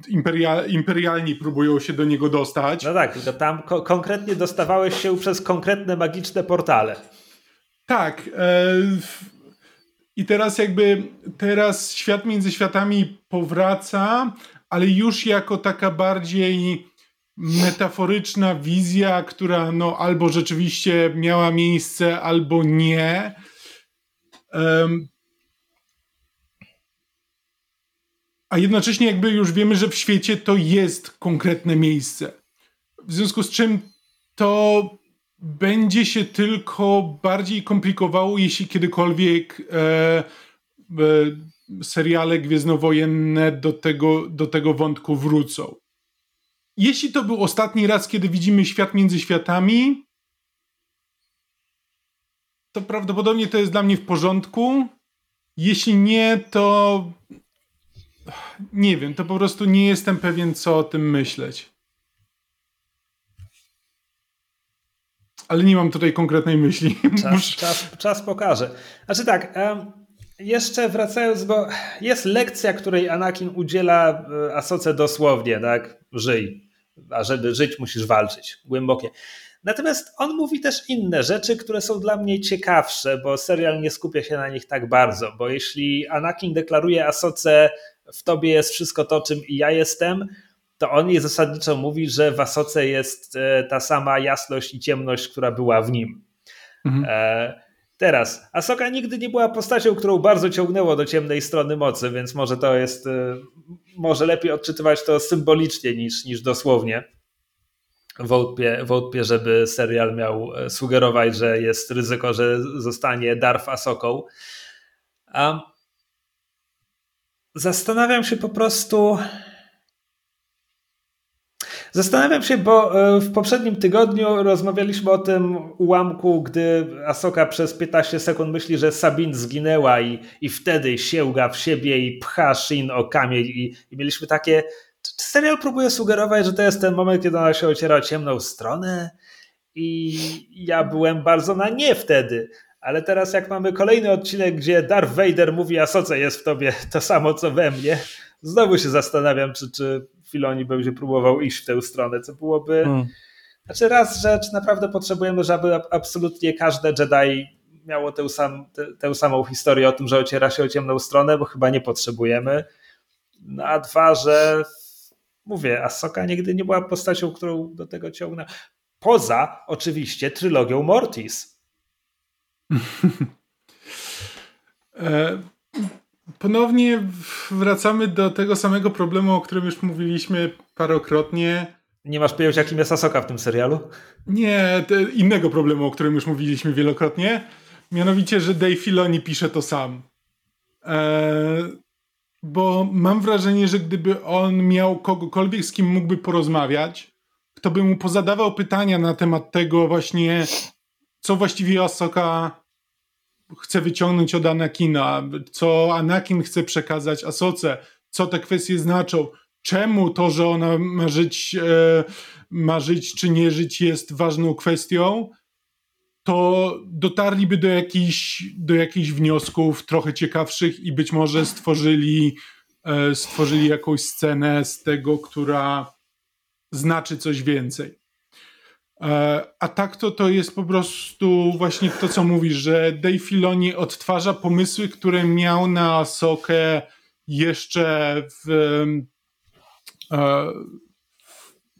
imperial, imperialni próbują się do niego dostać. No tak, tylko tam ko konkretnie dostawałeś się przez konkretne magiczne portale. Tak. E, I teraz jakby teraz świat między światami powraca, ale już jako taka bardziej metaforyczna wizja, która no albo rzeczywiście miała miejsce, albo nie. Um, a jednocześnie jakby już wiemy, że w świecie to jest konkretne miejsce. W związku z czym to będzie się tylko bardziej komplikowało, jeśli kiedykolwiek e, e, seriale gwiezdnowojenne do tego, do tego wątku wrócą. Jeśli to był ostatni raz, kiedy widzimy świat między światami, to prawdopodobnie to jest dla mnie w porządku. Jeśli nie, to nie wiem, to po prostu nie jestem pewien, co o tym myśleć. Ale nie mam tutaj konkretnej myśli. Czas, czas, czas pokaże. Znaczy tak, jeszcze wracając, bo jest lekcja, której Anakin udziela e, Asoce dosłownie, tak? Żyj a żeby żyć, musisz walczyć. Głębokie. Natomiast on mówi też inne rzeczy, które są dla mnie ciekawsze, bo serial nie skupia się na nich tak bardzo. Bo jeśli Anakin deklaruje Asoce, w tobie jest wszystko to, czym i ja jestem, to on jej zasadniczo mówi, że w Asoce jest e, ta sama jasność i ciemność, która była w nim. Mhm. E, teraz, Asoka nigdy nie była postacią, którą bardzo ciągnęło do ciemnej strony mocy, więc może to jest e, może lepiej odczytywać to symbolicznie niż, niż dosłownie. Wątpię, wątpię, żeby serial miał e, sugerować, że jest ryzyko, że zostanie Darth Asoką. Zastanawiam się po prostu. Zastanawiam się, bo e, w poprzednim tygodniu rozmawialiśmy o tym ułamku, gdy Asoka przez 15 sekund myśli, że Sabin zginęła i, i wtedy sięga w siebie i pcha Shin o kamień i, i mieliśmy takie... Serial próbuje sugerować, że to jest ten moment, kiedy ona się ociera o ciemną stronę? I ja byłem bardzo na nie wtedy. Ale teraz jak mamy kolejny odcinek, gdzie Darth Vader mówi Asoce jest w tobie to samo, co we mnie, znowu się zastanawiam, czy, czy Filoni będzie próbował iść w tę stronę, co byłoby... Hmm. Znaczy raz, czy naprawdę potrzebujemy, żeby absolutnie każde Jedi miało tę, sam, tę, tę samą historię o tym, że ociera się o ciemną stronę, bo chyba nie potrzebujemy. No a dwa, że mówię, Ahsoka nigdy nie była postacią, którą do tego ciągnę. Poza oczywiście trylogią Mortis. e, ponownie wracamy do tego samego problemu, o którym już mówiliśmy parokrotnie. Nie masz pojęcia, jakim jest Asoka w tym serialu? Nie, innego problemu, o którym już mówiliśmy wielokrotnie. Mianowicie, że Dave Filoni pisze to sam. Eee, bo mam wrażenie, że gdyby on miał kogokolwiek, z kim mógłby porozmawiać, kto by mu pozadawał pytania na temat tego właśnie, co właściwie Asoka chce wyciągnąć od Anakina, co Anakin chce przekazać Asoce, co te kwestie znaczą, czemu to, że ona ma żyć, e, ma żyć czy nie żyć jest ważną kwestią, to dotarliby do jakichś, do jakichś wniosków trochę ciekawszych i być może stworzyli e, stworzyli jakąś scenę z tego, która znaczy coś więcej. E, a tak to, to jest po prostu właśnie to, co mówisz, że Dave Filoni odtwarza pomysły, które miał na Sokę jeszcze w e,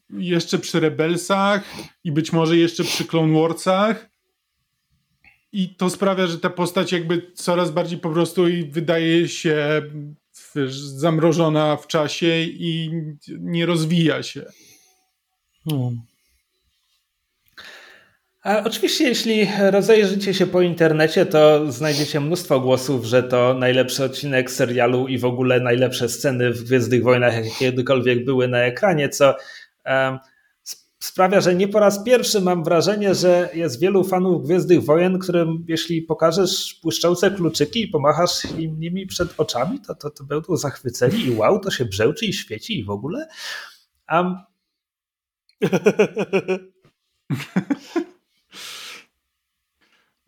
jeszcze przy Rebelsach i być może jeszcze przy Clone Warsach i to sprawia, że ta postać jakby coraz bardziej po prostu wydaje się zamrożona w czasie i nie rozwija się. Hmm. A oczywiście, jeśli rozejrzycie się po internecie, to znajdziecie mnóstwo głosów, że to najlepszy odcinek serialu i w ogóle najlepsze sceny w Gwiezdnych Wojnach, jakie kiedykolwiek były na ekranie, co um, sprawia, że nie po raz pierwszy mam wrażenie, że jest wielu fanów Gwiezdnych Wojen, którym jeśli pokażesz błyszczące kluczyki i pomachasz im nimi przed oczami, to, to, to będą zachwyceni i wow, to się brzęczy i świeci i w ogóle. Um,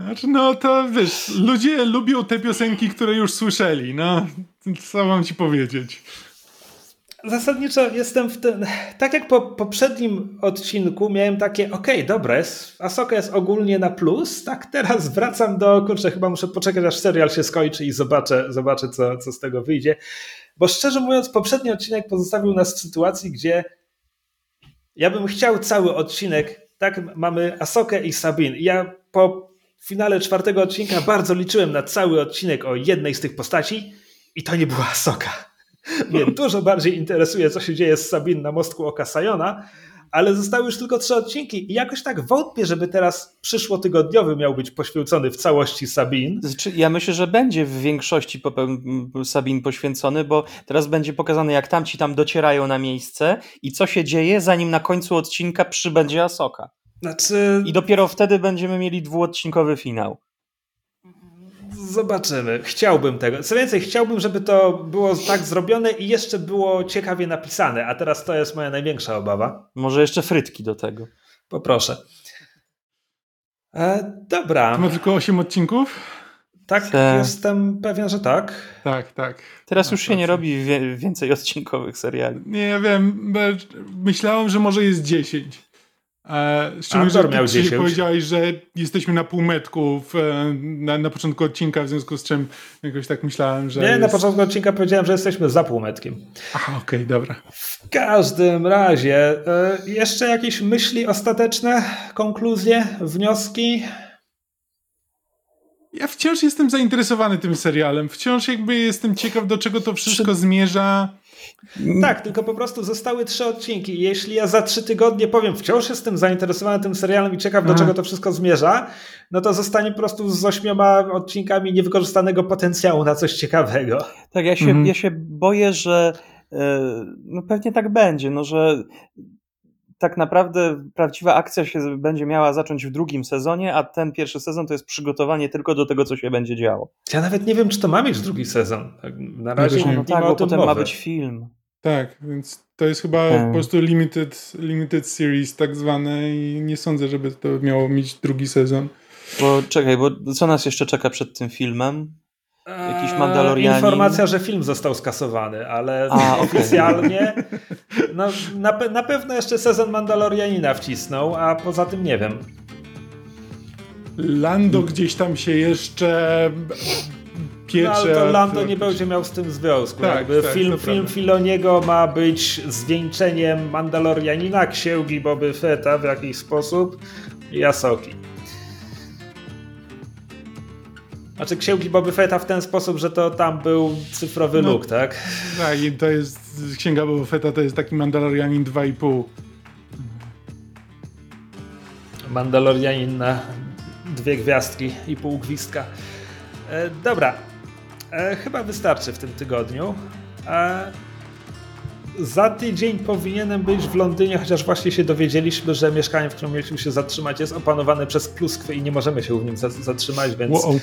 Znaczy, no to wiesz, ludzie lubią te piosenki, które już słyszeli. No, co mam ci powiedzieć? Zasadniczo jestem w tym. Tak jak po poprzednim odcinku miałem takie, okej, okay, dobra, jest, Asoka jest ogólnie na plus. Tak teraz wracam do. Kurczę, chyba muszę poczekać, aż serial się skończy i zobaczę, zobaczę co, co z tego wyjdzie. Bo szczerze mówiąc, poprzedni odcinek pozostawił nas w sytuacji, gdzie ja bym chciał cały odcinek. Tak, mamy Asokę i Sabin. Ja po w finale czwartego odcinka bardzo liczyłem na cały odcinek o jednej z tych postaci i to nie była Soka. Mnie dużo bardziej interesuje, co się dzieje z Sabin na mostku Oka Sayona, ale zostały już tylko trzy odcinki i jakoś tak wątpię, żeby teraz przyszłotygodniowy miał być poświęcony w całości Sabin. Znaczy, ja myślę, że będzie w większości Sabin poświęcony, bo teraz będzie pokazane, jak tamci tam docierają na miejsce i co się dzieje, zanim na końcu odcinka przybędzie Asoka. Znaczy... I dopiero wtedy będziemy mieli dwuodcinkowy finał. Zobaczymy. Chciałbym tego. Co więcej, chciałbym, żeby to było tak zrobione i jeszcze było ciekawie napisane, a teraz to jest moja największa obawa. Może jeszcze frytki do tego. Poproszę. E, dobra. To ma tylko 8 odcinków? Tak, Te... jestem pewien, że tak. Tak, tak. Teraz już się nie robi więcej odcinkowych seriali. Nie, ja wiem. Myślałem, że może jest 10. E, szczególnie, że miał ty powiedziałeś, że jesteśmy na półmetku w, na, na początku odcinka, w związku z czym jakoś tak myślałem, że. Nie, jest... na początku odcinka powiedziałem, że jesteśmy za półmetkiem. Aha, okej, okay, dobra. W każdym razie, e, jeszcze jakieś myśli ostateczne, konkluzje, wnioski? Ja wciąż jestem zainteresowany tym serialem. Wciąż jakby jestem ciekaw, do czego to wszystko zmierza. Tak, tylko po prostu zostały trzy odcinki. Jeśli ja za trzy tygodnie powiem, wciąż jestem zainteresowany tym serialem i ciekaw, do czego to wszystko zmierza, no to zostanie po prostu z ośmioma odcinkami niewykorzystanego potencjału na coś ciekawego. Tak, ja się, mhm. ja się boję, że yy, no pewnie tak będzie, no że tak naprawdę prawdziwa akcja się będzie miała zacząć w drugim sezonie, a ten pierwszy sezon to jest przygotowanie tylko do tego, co się będzie działo. Ja nawet nie wiem, czy to ma mieć drugi sezon. Tak, na razie no, no tak, bo potem ma być film. Tak, więc to jest chyba hmm. po prostu limited, limited series tak zwane i nie sądzę, żeby to miało mieć drugi sezon. Bo czekaj, bo co nas jeszcze czeka przed tym filmem? Jakiś Mandalorianin? Informacja, że film został skasowany, ale A, oficjalnie no, na, na pewno jeszcze sezon Mandalorianina wcisnął, a poza tym nie wiem. Lando gdzieś tam się jeszcze piecze. No, ale to Lando nie będzie miał z tym związku. Tak, Jakby tak, film, film Filoniego ma być zwieńczeniem Mandalorianina, księgi Boby Fetta w jakiś sposób i Znaczy księgi Boby Fetta w ten sposób, że to tam był cyfrowy no, look, tak? Tak, i to jest księga Boba Fetta to jest taki Mandalorianin 2,5. Mandalorianin na dwie gwiazdki i pół gwizdka. E, dobra, e, chyba wystarczy w tym tygodniu. E, za tydzień powinienem być w Londynie, chociaż właśnie się dowiedzieliśmy, że mieszkanie, w którym mieliśmy się zatrzymać, jest opanowane przez pluskwę i nie możemy się w nim zatrzymać, więc. Wow.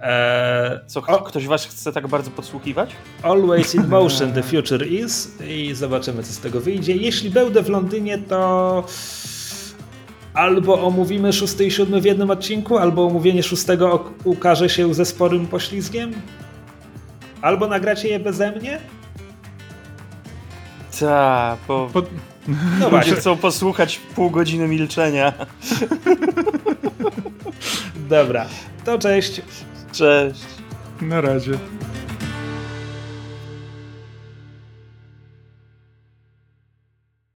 Eee, Co, o, ktoś was chce tak bardzo podsłuchiwać? Always in motion the future is i zobaczymy co z tego wyjdzie. Jeśli będę w Londynie to albo omówimy szósty i siódmy w jednym odcinku, albo omówienie szóstego ukaże się ze sporym poślizgiem, albo nagracie je beze mnie, Tak, po... po... No właśnie. chcą posłuchać pół godziny milczenia. Dobra, to cześć. Cześć. Na razie.